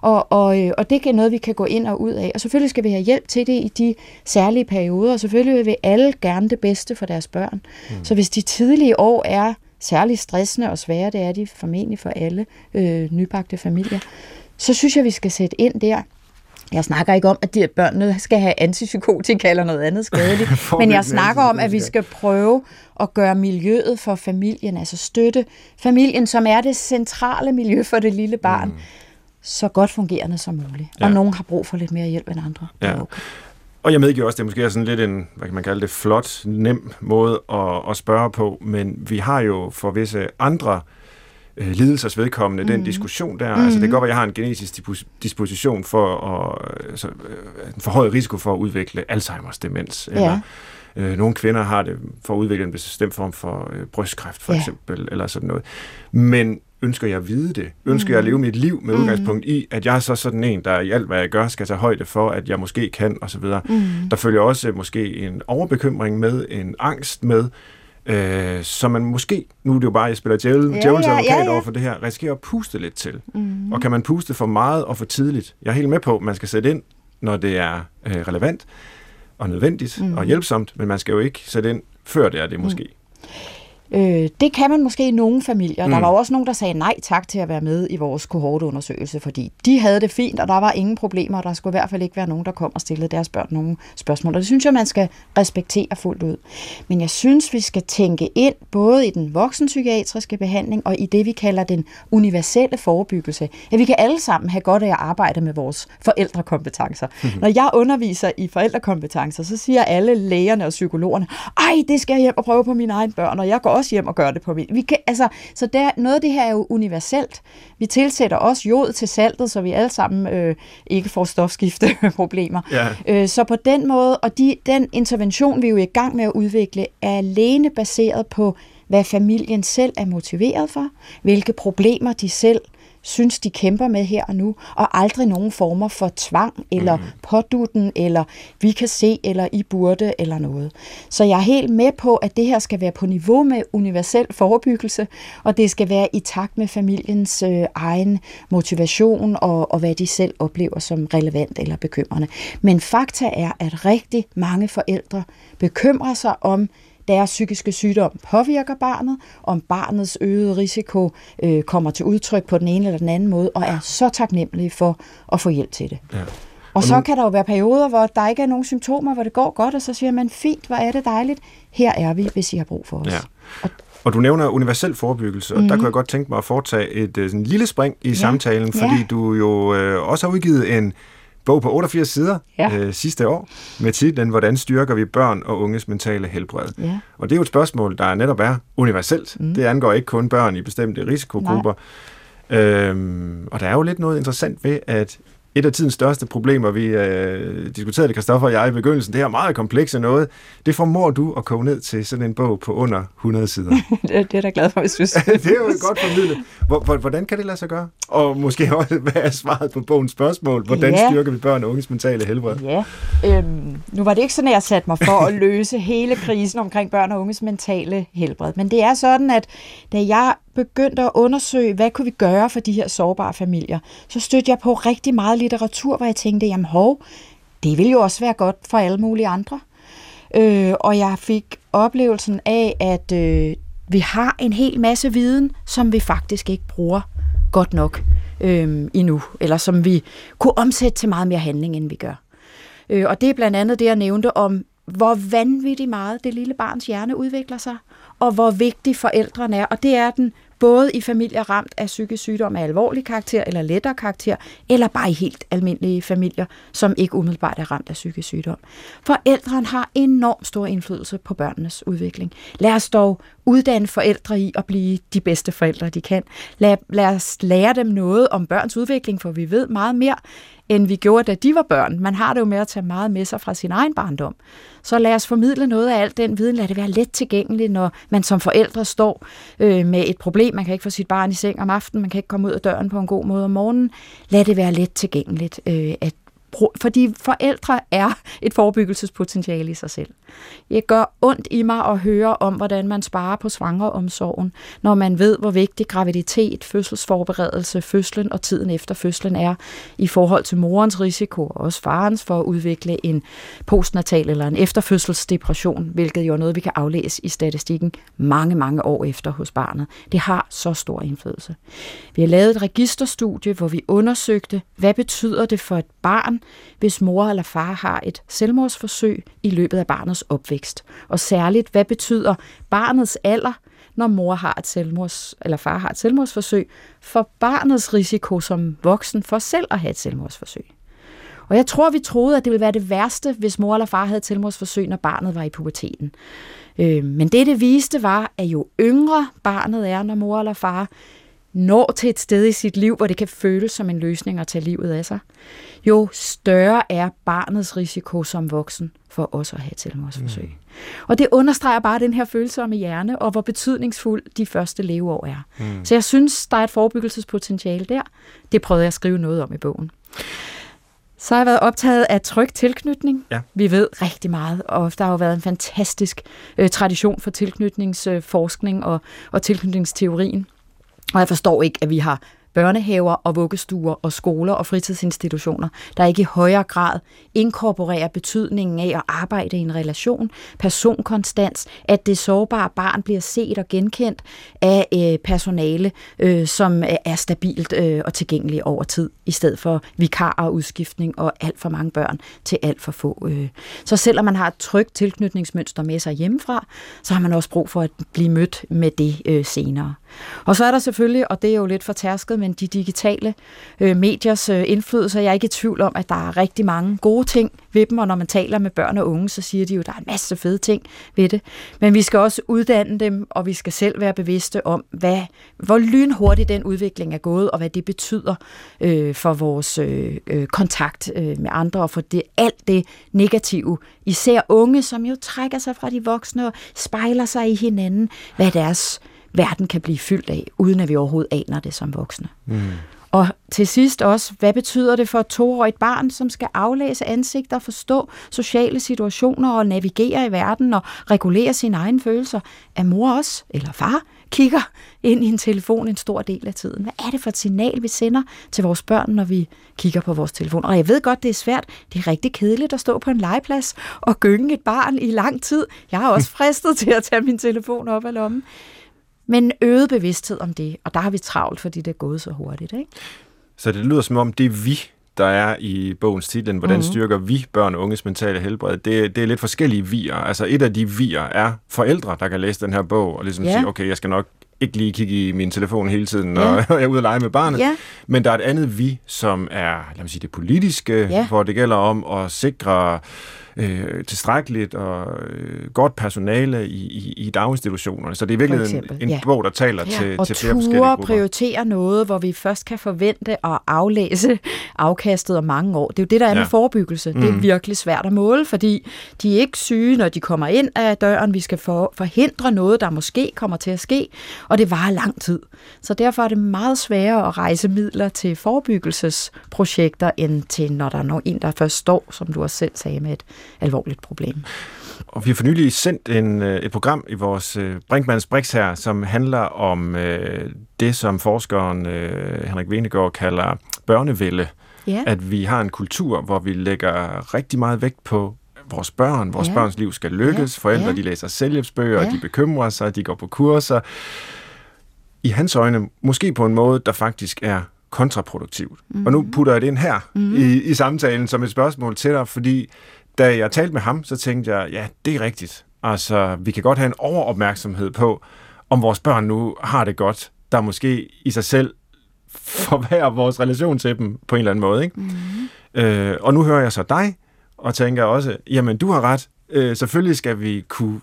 og, og, øh, og det er noget, vi kan gå ind og ud af. Og selvfølgelig skal vi have hjælp til det i de særlige perioder, og selvfølgelig vil vi alle gerne det bedste for deres børn. Mm. Så hvis de tidlige år er særligt stressende og svære, det er de formentlig for alle øh, nybagte familier, så synes jeg, vi skal sætte ind der. Jeg snakker ikke om, at de børnene skal have antipsykotika eller noget andet skadeligt, (laughs) men jeg snakker om, at vi skal prøve at gøre miljøet for familien, altså støtte familien, som er det centrale miljø for det lille barn, mm. så godt fungerende som muligt. Ja. Og nogen har brug for lidt mere hjælp end andre. Ja. Okay. Og jeg medgiver også, at det måske er sådan lidt en, hvad kan man kalde det, flot, nem måde at, at spørge på, men vi har jo for visse andre øh, lidelsers vedkommende, mm. den diskussion der. Mm. Altså det kan godt være, at jeg har en genetisk disposition for at, altså, en forhøjet risiko for at udvikle Alzheimer's demens, ja. eller øh, nogle kvinder har det for at udvikle en bestemt form for øh, brystkræft, for ja. eksempel, eller sådan noget. Men ønsker jeg at vide det? Ønsker mm. jeg at leve mit liv med mm. udgangspunkt i, at jeg er så sådan en, der i alt, hvad jeg gør, skal tage højde for, at jeg måske kan, osv. Mm. Der følger også måske en overbekymring med, en angst med, øh, som man måske, nu er det jo bare, at jeg spiller djævel, ja, djævels advokat ja, ja. over for det her, risikerer at puste lidt til. Mm. Og kan man puste for meget og for tidligt? Jeg er helt med på, at man skal sætte ind, når det er øh, relevant og nødvendigt mm. og hjælpsomt, men man skal jo ikke sætte ind, før det er det måske. Mm. Øh, det kan man måske i nogle familier. Mm. Der var også nogen, der sagde nej tak til at være med i vores kohorteundersøgelse, fordi de havde det fint, og der var ingen problemer, og der skulle i hvert fald ikke være nogen, der kom og stillede deres børn nogle spørgsmål. Og det synes jeg, man skal respektere fuldt ud. Men jeg synes, vi skal tænke ind både i den voksenpsykiatriske behandling og i det, vi kalder den universelle forebyggelse. At vi kan alle sammen have godt af at arbejde med vores forældrekompetencer. Mm-hmm. Når jeg underviser i forældrekompetencer, så siger alle lægerne og psykologerne, ej, det skal jeg hjem og prøve på mine egne børn, og jeg går også hjem og gøre det på min. Vi kan, altså, så der, noget af det her er jo universelt. Vi tilsætter også jod til saltet, så vi alle sammen øh, ikke får stofskifteproblemer. Ja. Øh, så på den måde, og de, den intervention, vi er jo i gang med at udvikle, er alene baseret på, hvad familien selv er motiveret for, hvilke problemer de selv synes, de kæmper med her og nu, og aldrig nogen former for tvang, eller mm. pådutten, eller vi kan se, eller I burde, eller noget. Så jeg er helt med på, at det her skal være på niveau med universel forebyggelse, og det skal være i takt med familiens øh, egen motivation, og, og hvad de selv oplever som relevant eller bekymrende. Men fakta er, at rigtig mange forældre bekymrer sig om deres psykiske sygdom påvirker barnet, om barnets øgede risiko øh, kommer til udtryk på den ene eller den anden måde, og er så taknemmelige for at få hjælp til det. Ja. Og, og så nu... kan der jo være perioder, hvor der ikke er nogen symptomer, hvor det går godt, og så siger man, fint, hvor er det dejligt, her er vi, hvis I har brug for os. Ja. Og og du nævner universel forebyggelse, og mm. der mhm. kunne jeg godt tænke mig at foretage et øh, sådan lille spring i ja. samtalen, fordi ja. du jo øh, også har udgivet en bog på 88 sider ja. øh, sidste år med titlen Hvordan styrker vi børn og unges mentale helbred? Ja. Og det er jo et spørgsmål, der netop er universelt. Mm. Det angår ikke kun børn i bestemte risikogrupper. Øhm, og der er jo lidt noget interessant ved, at et af tidens største problemer, vi øh, diskuterede, Kristoffer og jeg i begyndelsen, det her meget komplekse noget, det formår du at koge ned til sådan en bog på under 100 sider. (laughs) det, det er jeg da glad for, hvis du (laughs) Det er jo godt formidlet. Hvor, hvordan kan det lade sig gøre? Og måske også, hvad er svaret på bogens spørgsmål? Hvordan ja. styrker vi børn og unges mentale helbred? Ja, øhm, nu var det ikke sådan, at jeg satte mig for at løse hele krisen omkring børn og unges mentale helbred, men det er sådan, at da jeg begyndte at undersøge, hvad kunne vi gøre for de her sårbare familier, så stødte jeg på rigtig meget litteratur, hvor jeg tænkte, jamen hov, det ville jo også være godt for alle mulige andre. Øh, og jeg fik oplevelsen af, at øh, vi har en hel masse viden, som vi faktisk ikke bruger godt nok øh, endnu, eller som vi kunne omsætte til meget mere handling, end vi gør. Øh, og det er blandt andet det, jeg nævnte om, hvor vanvittigt meget det lille barns hjerne udvikler sig, og hvor vigtig forældrene er. Og det er den både i familier ramt af psykisk sygdom af alvorlig karakter eller lettere karakter, eller bare i helt almindelige familier, som ikke umiddelbart er ramt af psykisk sygdom. Forældrene har enormt stor indflydelse på børnenes udvikling. Lad os dog uddanne forældre i at blive de bedste forældre, de kan. Lad, lad os lære dem noget om børns udvikling, for vi ved meget mere, end vi gjorde, da de var børn. Man har det jo med at tage meget med sig fra sin egen barndom. Så lad os formidle noget af alt den viden. Lad det være let tilgængeligt, når man som forældre står øh, med et problem. Man kan ikke få sit barn i seng om aftenen, man kan ikke komme ud af døren på en god måde om morgenen. Lad det være let tilgængeligt, øh, at fordi forældre er (laughs) et forebyggelsespotentiale i sig selv. Jeg gør ondt i mig at høre om, hvordan man sparer på svangeromsorgen, når man ved, hvor vigtig graviditet, fødselsforberedelse, fødslen og tiden efter fødslen er i forhold til morens risiko og også farens for at udvikle en postnatal eller en efterfødselsdepression, hvilket jo er noget, vi kan aflæse i statistikken mange, mange år efter hos barnet. Det har så stor indflydelse. Vi har lavet et registerstudie, hvor vi undersøgte, hvad betyder det for et barn, hvis mor eller far har et selvmordsforsøg i løbet af barnets opvækst. Og særligt, hvad betyder barnets alder, når mor har et selvmords, eller far har et selvmordsforsøg, for barnets risiko som voksen for selv at have et selvmordsforsøg. Og jeg tror, vi troede, at det ville være det værste, hvis mor eller far havde et selvmordsforsøg, når barnet var i puberteten. Øh, men det, det viste, var, at jo yngre barnet er, når mor eller far når til et sted i sit liv, hvor det kan føles som en løsning at tage livet af sig, jo større er barnets risiko som voksen for også at have selvmordsforsøg. Mm. Og det understreger bare den her følsomme hjerne, og hvor betydningsfuld de første leveår er. Mm. Så jeg synes, der er et forebyggelsespotentiale der. Det prøvede jeg at skrive noget om i bogen. Så har jeg været optaget af tryg tilknytning. Ja. Vi ved rigtig meget, og der har jo været en fantastisk øh, tradition for tilknytningsforskning øh, og, og tilknytningsteorien. Og jeg forstår ikke, at vi har børnehaver og vuggestuer og skoler og fritidsinstitutioner, der ikke i højere grad inkorporerer betydningen af at arbejde i en relation, personkonstans, at det sårbare barn bliver set og genkendt af øh, personale, øh, som øh, er stabilt øh, og tilgængeligt over tid, i stedet for vikar og udskiftning og alt for mange børn til alt for få. Øh. Så selvom man har et trygt tilknytningsmønster med sig hjemmefra, så har man også brug for at blive mødt med det øh, senere. Og så er der selvfølgelig, og det er jo lidt for tærsket, men de digitale øh, mediers øh, indflydelse. Jeg er ikke i tvivl om, at der er rigtig mange gode ting ved dem, og når man taler med børn og unge, så siger de jo, at der er en masse fede ting ved det. Men vi skal også uddanne dem, og vi skal selv være bevidste om, hvad, hvor lynhurtigt den udvikling er gået, og hvad det betyder øh, for vores øh, øh kontakt øh, med andre, og for det, alt det negative. Især unge, som jo trækker sig fra de voksne og spejler sig i hinanden, hvad deres verden kan blive fyldt af, uden at vi overhovedet aner det som voksne. Mm. Og til sidst også, hvad betyder det for et toårigt barn, som skal aflæse ansigter, forstå sociale situationer og navigere i verden og regulere sine egne følelser? Er mor også, eller far, kigger ind i en telefon en stor del af tiden? Hvad er det for et signal, vi sender til vores børn, når vi kigger på vores telefon? Og jeg ved godt, det er svært. Det er rigtig kedeligt at stå på en legeplads og gynge et barn i lang tid. Jeg har også (laughs) fristet til at tage min telefon op af lommen. Men øget bevidsthed om det, og der har vi travlt, fordi det er gået så hurtigt. Ikke? Så det lyder som om, det er vi, der er i bogens titel, hvordan mm-hmm. styrker vi børn og unges mentale helbred, det, det er lidt forskellige vier. Altså et af de vier er forældre, der kan læse den her bog og ligesom ja. sige, okay, jeg skal nok ikke lige kigge i min telefon hele tiden, når ja. (laughs) jeg er ude og lege med barnet. Ja. Men der er et andet vi, som er lad mig sige, det politiske, ja. hvor det gælder om at sikre øh, tilstrækkeligt og øh, godt personale i, i, i daginstitutionerne. Så det er virkelig en, en ja. bog, der taler Ja, til, og til flere forskellige grupper. prioritere noget, hvor vi først kan forvente at aflæse (laughs) afkastet om mange år. Det er jo det, der er Ja. med forebyggelse. Det er Mhm. virkelig svært at måle, fordi de er ikke syge, når de kommer ind af døren. Vi skal for, forhindre noget, der måske kommer til at ske, og det varer lang tid. Så derfor er det meget sværere at rejse midler til forebyggelsesprojekter, end til når der er nogen- en, der først står, som du også selv sagde, med et alvorligt problem. Og vi har for nylig sendt en, øh, et program i vores øh, Brinkmanns Brix her, som handler om øh, det, som forskeren øh, Henrik Venegård kalder børnevælde. Ja. At vi har en kultur, hvor vi lægger rigtig meget vægt på vores børn. Vores Ja. børns liv skal lykkes. Ja. Forældre, Ja. de læser selvhjælpsbøger, Ja. de bekymrer sig, de går på kurser. I hans øjne, måske på en måde, der faktisk er kontraproduktivt. Mm. Og nu putter jeg det ind her mm. i, i samtalen som et spørgsmål til dig, fordi da jeg talte med ham, så tænkte jeg, ja, det er rigtigt. Altså, vi kan godt have en overopmærksomhed på, om vores børn nu har det godt, der måske i sig selv (laughs) forværrer vores relation til dem på en eller anden måde. Ikke? Mm. Øh, og nu hører jeg så dig, og tænker også, jamen du har ret, øh, selvfølgelig skal vi kunne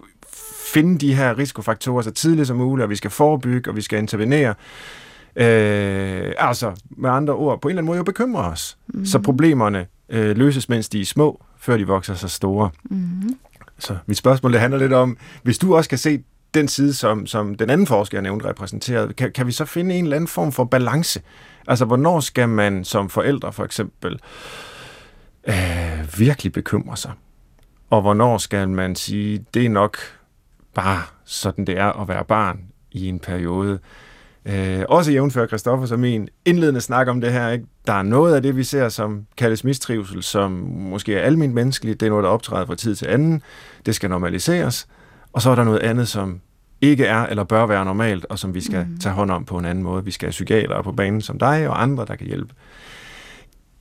finde de her risikofaktorer så tidligt som muligt, og vi skal forebygge, og vi skal intervenere. Øh, altså, med andre ord, på en eller anden måde jo bekymre os, mm. så problemerne øh, løses, mens de er små, før de vokser så store. Mm. Så mit spørgsmål det handler lidt om, hvis du også kan se den side, som, som den anden forsker, jeg nævnte, repræsenteret, kan, kan vi så finde en eller anden form for balance? Altså, hvornår skal man som forældre for eksempel øh, virkelig bekymre sig? Og hvornår skal man sige, det er nok bare sådan, det er at være barn i en periode? Øh, også jævnfør Christoffer som min indledende snak om det her. Ikke? Der er noget af det, vi ser som kaldes mistrivsel, som måske er almindeligt menneskeligt. Det er noget, der optræder fra tid til anden. Det skal normaliseres. Og så er der noget andet, som ikke er eller bør være normalt, og som vi skal mm. tage hånd om på en anden måde. Vi skal have psykiatere på banen som dig og andre, der kan hjælpe.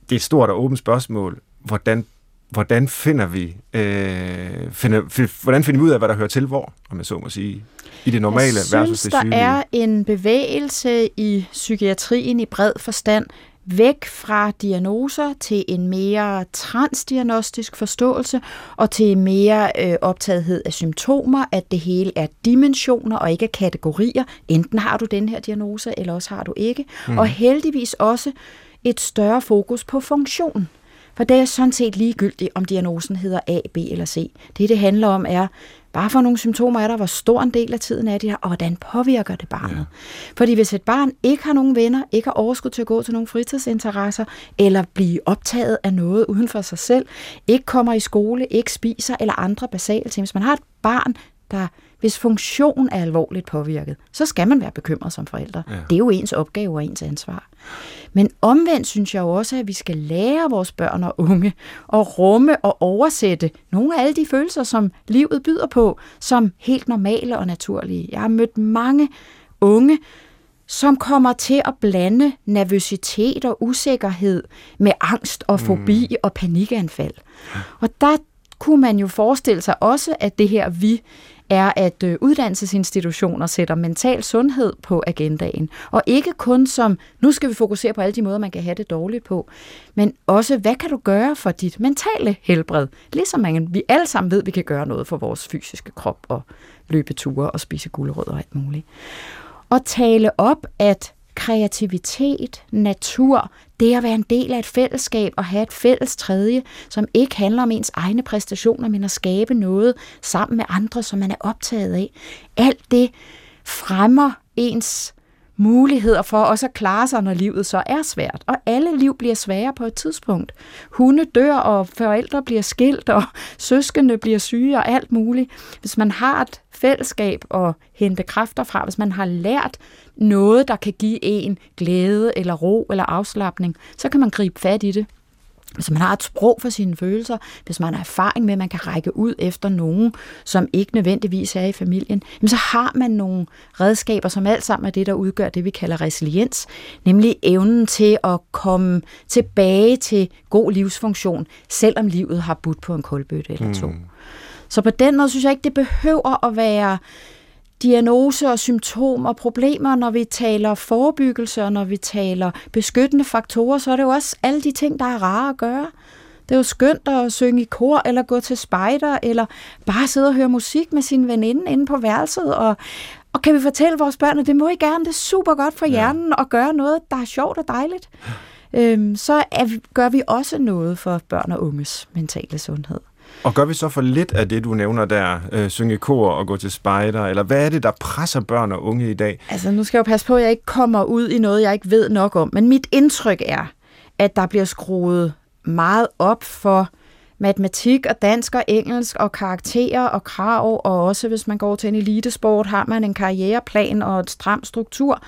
Det er et stort og åbent spørgsmål. Hvordan, hvordan finder vi øh, finder, hvordan finder vi ud af, hvad der hører til hvor, om jeg så må sige, i det normale jeg versus synes, det der sygelige? er en bevægelse i psykiatrien i bred forstand, væk fra diagnoser til en mere transdiagnostisk forståelse og til mere øh, optagethed af symptomer, at det hele er dimensioner og ikke kategorier. Enten har du den her diagnose, eller også har du ikke. Mm. Og heldigvis også et større fokus på funktion. For det er sådan set ligegyldigt, om diagnosen hedder A, B eller C. Det, det handler om, er, bare for nogle symptomer er der, hvor stor en del af tiden er de her, og hvordan påvirker det barnet. Ja. Fordi hvis et barn ikke har nogen venner, ikke har overskud til at gå til nogle fritidsinteresser, eller blive optaget af noget uden for sig selv, ikke kommer i skole, ikke spiser, eller andre basale ting. Hvis man har et barn, der hvis funktion er alvorligt påvirket, så skal man være bekymret som forældre. Ja. Det er jo ens opgave og ens ansvar. Men omvendt synes jeg jo også, at vi skal lære vores børn og unge at rumme og oversætte nogle af alle de følelser, som livet byder på, som helt normale og naturlige. Jeg har mødt mange unge, som kommer til at blande nervøsitet og usikkerhed med angst og fobi mm. og panikanfald. Og der kunne man jo forestille sig også, at det her vi er, at øh, uddannelsesinstitutioner sætter mental sundhed på agendaen. Og ikke kun som, nu skal vi fokusere på alle de måder, man kan have det dårligt på, men også, hvad kan du gøre for dit mentale helbred? Ligesom man, vi alle sammen ved, at vi kan gøre noget for vores fysiske krop og løbe ture og spise gulerødder og alt muligt. Og tale op, at kreativitet, natur, det at være en del af et fællesskab og have et fælles tredje, som ikke handler om ens egne præstationer, men at skabe noget sammen med andre, som man er optaget af. Alt det fremmer ens muligheder for også at klare sig, når livet så er svært. Og alle liv bliver svære på et tidspunkt. Hunde dør, og forældre bliver skilt, og (laughs) søskende bliver syge og alt muligt. Hvis man har et fællesskab at hente kræfter fra, hvis man har lært noget, der kan give en glæde eller ro eller afslappning, så kan man gribe fat i det. Hvis man har et sprog for sine følelser, hvis man har erfaring med, at man kan række ud efter nogen, som ikke nødvendigvis er i familien, så har man nogle redskaber, som alt sammen er det, der udgør det, vi kalder resiliens, nemlig evnen til at komme tilbage til god livsfunktion, selvom livet har budt på en kulbøtte eller to. Mm. Så på den måde synes jeg ikke, det behøver at være diagnose og symptomer og problemer, når vi taler forebyggelse og når vi taler beskyttende faktorer, så er det jo også alle de ting, der er rare at gøre. Det er jo skønt at synge i kor, eller gå til spejder, eller bare sidde og høre musik med sin veninde inde på værelset, og, og kan vi fortælle vores børn, at det må I gerne, det er super godt for hjernen at gøre noget, der er sjovt og dejligt. Øhm, så er, gør vi også noget for børn og unges mentale sundhed. Og gør vi så for lidt af det, du nævner der, øh, synge kor og gå til spejder, eller hvad er det, der presser børn og unge i dag? Altså, nu skal jeg jo passe på, at jeg ikke kommer ud i noget, jeg ikke ved nok om, men mit indtryk er, at der bliver skruet meget op for matematik og dansk og engelsk og karakterer og krav, og også hvis man går til en elitesport, har man en karriereplan og et stram struktur,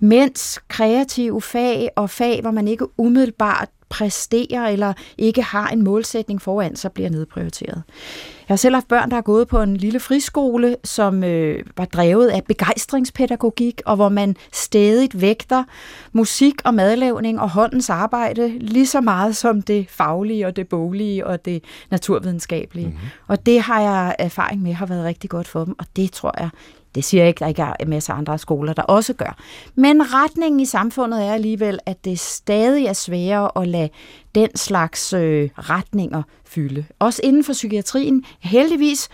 mens kreative fag og fag, hvor man ikke umiddelbart præsterer eller ikke har en målsætning foran sig, bliver nedprioriteret. Jeg har selv haft børn, der har gået på en lille friskole, som øh, var drevet af begejstringspædagogik, og hvor man stadig vægter musik og madlavning og håndens arbejde lige så meget som det faglige og det boglige og det naturvidenskabelige. Mm-hmm. Og det har jeg erfaring med har været rigtig godt for dem, og det tror jeg det siger jeg ikke, der ikke er masser af andre skoler, der også gør. Men retningen i samfundet er alligevel, at det stadig er sværere at lade den slags øh, retninger fylde. Også inden for psykiatrien. Heldigvis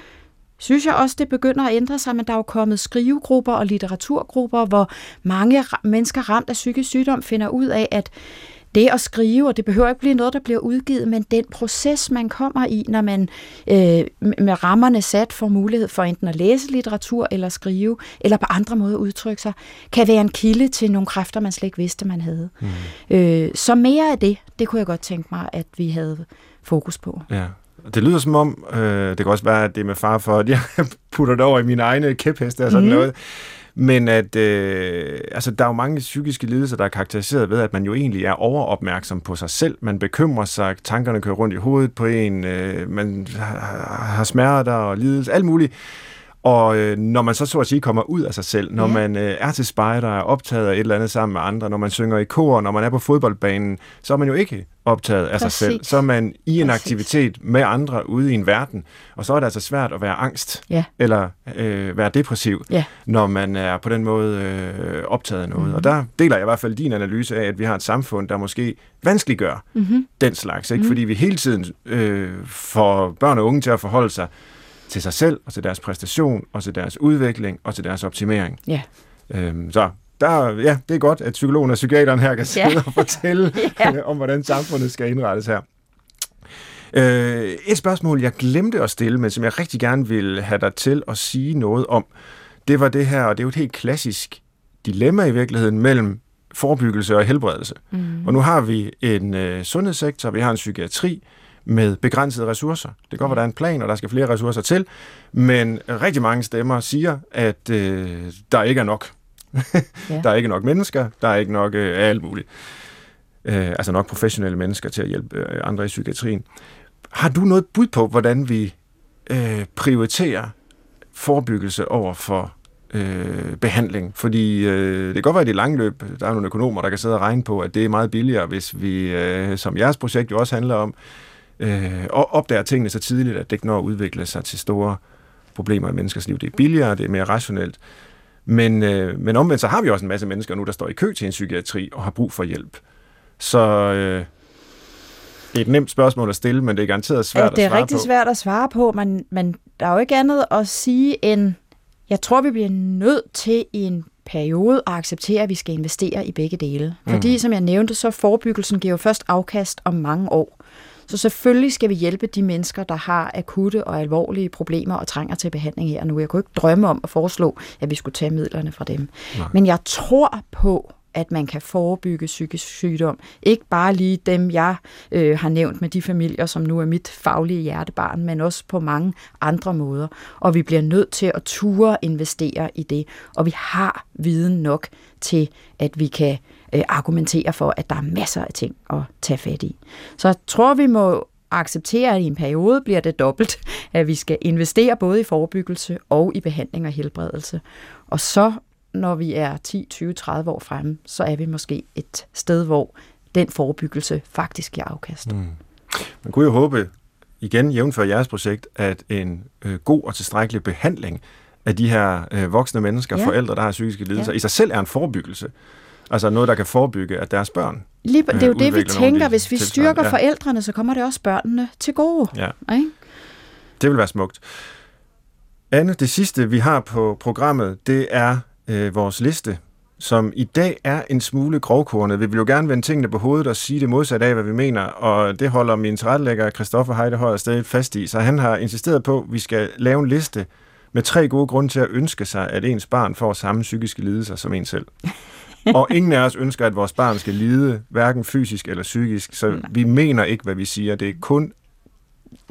synes jeg også, det begynder at ændre sig, men der er jo kommet skrivegrupper og litteraturgrupper, hvor mange mennesker ramt af psykisk sygdom finder ud af, at det at skrive, og det behøver ikke blive noget, der bliver udgivet, men den proces, man kommer i, når man øh, med rammerne sat får mulighed for enten at læse litteratur eller skrive, eller på andre måder udtrykke sig, kan være en kilde til nogle kræfter, man slet ikke vidste, man havde. Mm. Øh, så mere af det, det kunne jeg godt tænke mig, at vi havde fokus på. Ja. Det lyder som om, øh, det kan også være, at det er med far for, at jeg (laughs) putter det over i mine egne kæpheste og sådan mm. noget, men at øh, altså, der er jo mange psykiske lidelser, der er karakteriseret ved, at man jo egentlig er overopmærksom på sig selv. Man bekymrer sig, tankerne kører rundt i hovedet på en, øh, man har smerter og lidelse, alt muligt. Og øh, når man så så at sige kommer ud af sig selv, når ja. man øh, er til spejder, er optaget af et eller andet sammen med andre, når man synger i kor, når man er på fodboldbanen, så er man jo ikke optaget af Præcis. sig selv. Så er man i en Præcis. aktivitet med andre ude i en verden, og så er det altså svært at være angst ja. eller øh, være depressiv, ja. når man er på den måde øh, optaget af noget. Mm-hmm. Og der deler jeg i hvert fald din analyse af, at vi har et samfund, der måske vanskeliggør mm-hmm. den slags, ikke? Mm-hmm. fordi vi hele tiden øh, får børn og unge til at forholde sig til sig selv, og til deres præstation, og til deres udvikling, og til deres optimering. Ja. Øhm, så der, ja, det er godt, at psykologen og psykiateren her kan sidde ja. og fortælle (laughs) ja. om, hvordan samfundet skal indrettes her. Øh, et spørgsmål, jeg glemte at stille, men som jeg rigtig gerne vil have dig til at sige noget om, det var det her, og det er jo et helt klassisk dilemma i virkeligheden mellem forebyggelse og helbredelse. Mm. Og nu har vi en øh, sundhedssektor, vi har en psykiatri, med begrænsede ressourcer. Det kan godt være, der er en plan, og der skal flere ressourcer til, men rigtig mange stemmer siger, at øh, der ikke er nok. ja. (laughs) Der er ikke nok mennesker, der er ikke nok øh, alt muligt. Øh, altså nok professionelle mennesker til at hjælpe øh, andre i psykiatrien. Har du noget bud på, hvordan vi øh, prioriterer forebyggelse over for øh, behandling. Fordi øh, det kan godt være, at i lange løb, der er nogle økonomer, der kan sidde og regne på, at det er meget billigere, hvis vi, øh, som jeres projekt jo også handler om, øh, og opdager tingene så tidligt, at det ikke når at udvikle sig til store problemer i menneskers liv. Det er billigere, det er mere rationelt. Men, øh, men omvendt så har vi også en masse mennesker nu, der står i kø til en psykiatri og har brug for hjælp. Så øh, er et nemt spørgsmål at stille, men det er garanteret svært ja, at svare på. Det er rigtig svært at svare på, men, men der er jo ikke andet at sige end, jeg tror, vi bliver nødt til i en periode at acceptere, at vi skal investere i begge dele. Fordi, mm. som jeg nævnte, så forebyggelsen giver jo først afkast om mange år. Så selvfølgelig skal vi hjælpe de mennesker, der har akutte og alvorlige problemer og trænger til behandling her nu. Jeg kunne ikke drømme om at foreslå, at vi skulle tage midlerne fra dem. Nej. Men jeg tror på, at man kan forebygge psykisk sygdom. Ikke bare lige dem, jeg øh, har nævnt med de familier, som nu er mit faglige hjertebarn, men også på mange andre måder. Og vi bliver nødt til at ture investere i det. Og vi har viden nok til, at vi kan øh, argumentere for, at der er masser af ting at tage fat i. Så jeg tror, vi må acceptere, at i en periode bliver det dobbelt, (laughs) at vi skal investere både i forebyggelse og i behandling og helbredelse. Og så, når vi er 10, 20, 30 år fremme, så er vi måske et sted, hvor den forebyggelse faktisk giver afkast. Mm. Man kunne jo håbe, igen jævnfør jeres projekt, at en øh, god og tilstrækkelig behandling af de her øh, voksne mennesker, ja. forældre, der har psykiske lidelser, ja. i sig selv er en forebyggelse. Altså noget, der kan forebygge, at deres børn Lige, det er jo øh, det, vi tænker. de Hvis vi styrker ja. forældrene, så kommer det også børnene til gode. Ja. Ikke? Det vil være smukt. Anne, det sidste, vi har på programmet, det er øh, vores liste, som i dag er en smule grovkornet. Vi vil jo gerne vende tingene på hovedet og sige det modsatte af, hvad vi mener, og det holder min tilrettelægger Christoffer Heidehøj stadig fast i. Så han har insisteret på, at vi skal lave en liste med tre gode grunde til at ønske sig, at ens barn får samme psykiske lidelser som en selv. Og ingen af os ønsker, at vores barn skal lide, hverken fysisk eller psykisk, så vi mener ikke, hvad vi siger. Det er kun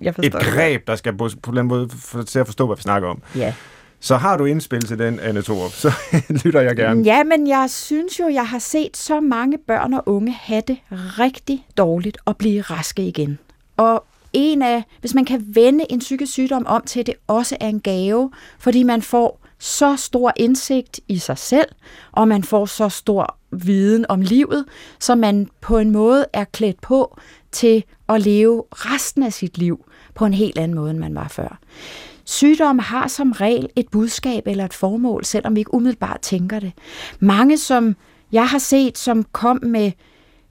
Jeg et greb, der skal på, på den måde få til at forstå, hvad vi snakker om. Ja. Så har du indspil til den, Anne Thorup, så (laughs) lytter jeg gerne. Ja, men jeg synes jo, jeg har set så mange børn og unge have det rigtig dårligt og blive raske igen. Og en af, hvis man kan vende en psykisk sygdom om til, at det også er en gave, fordi man får så stor indsigt i sig selv, og man får så stor viden om livet, så man på en måde er klædt på til at leve resten af sit liv på en helt anden måde, end man var før. Sygdom har som regel et budskab eller et formål, selvom vi ikke umiddelbart tænker det. Mange, som jeg har set, som kom med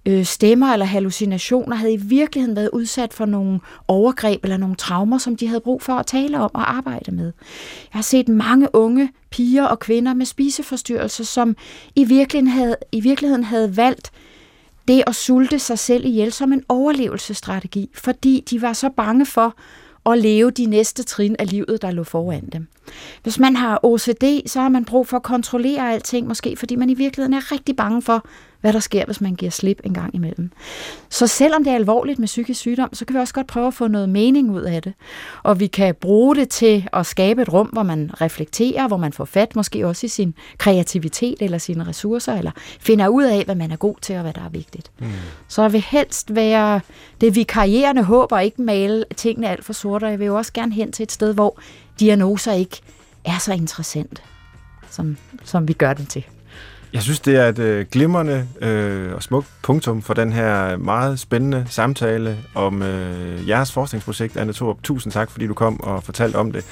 øh, stemmer eller hallucinationer, havde i virkeligheden været udsat for nogle overgreb eller nogle traumer, som de havde brug for at tale om og arbejde med. Jeg har set mange unge piger og kvinder med spiseforstyrrelser, som i virkeligheden havde, i virkeligheden havde valgt det at sulte sig selv ihjel som en overlevelsesstrategi, fordi de var så bange for at leve de næste trin af livet, der lå foran dem. Hvis man har OCD, så har man brug for at kontrollere alting, måske fordi man i virkeligheden er rigtig bange for, hvad der sker, hvis man giver slip en gang imellem. Så selvom det er alvorligt med psykisk sygdom, så kan vi også godt prøve at få noget mening ud af det. Og vi kan bruge det til at skabe et rum, hvor man reflekterer, hvor man får fat måske også i sin kreativitet eller sine ressourcer, eller finder ud af, hvad man er god til og hvad der er vigtigt. Mm. Så jeg vil helst være det vikarierende håb og ikke male tingene alt for sorte, og jeg vil jo også gerne hen til et sted, hvor diagnoser ikke er så interessant, som, som vi gør dem til. Jeg synes, det er et øh, glimrende øh, og smukt punktum for den her meget spændende samtale om øh, jeres forskningsprojekt, Anne Thorup. Tusind tak, fordi du kom og fortalte om det.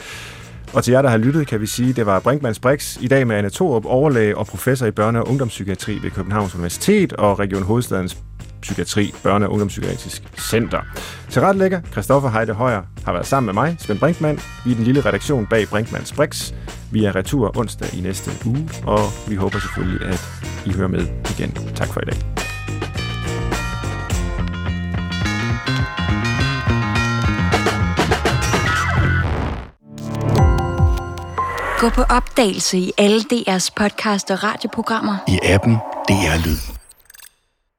Og til jer, der har lyttet, kan vi sige, det var Brinkmanns Brix i dag med Anne Thorup, overlæge og professor i børne- og ungdomspsykiatri ved Københavns Universitet og Region Hovedstadens Psykiatri, Børne- og Ungdomspsykiatrisk Center. Til retlægger, Christoffer Heide Højer, har været sammen med mig, Svend Brinkmann. Er den lille redaktion bag Brinkmanns Brix. Vi er retur onsdag i næste uge, og vi håber selvfølgelig, at I hører med igen. Tak for i dag. Gå på opdagelse i alle DR's podcast og radioprogrammer. i appen DR Lyd.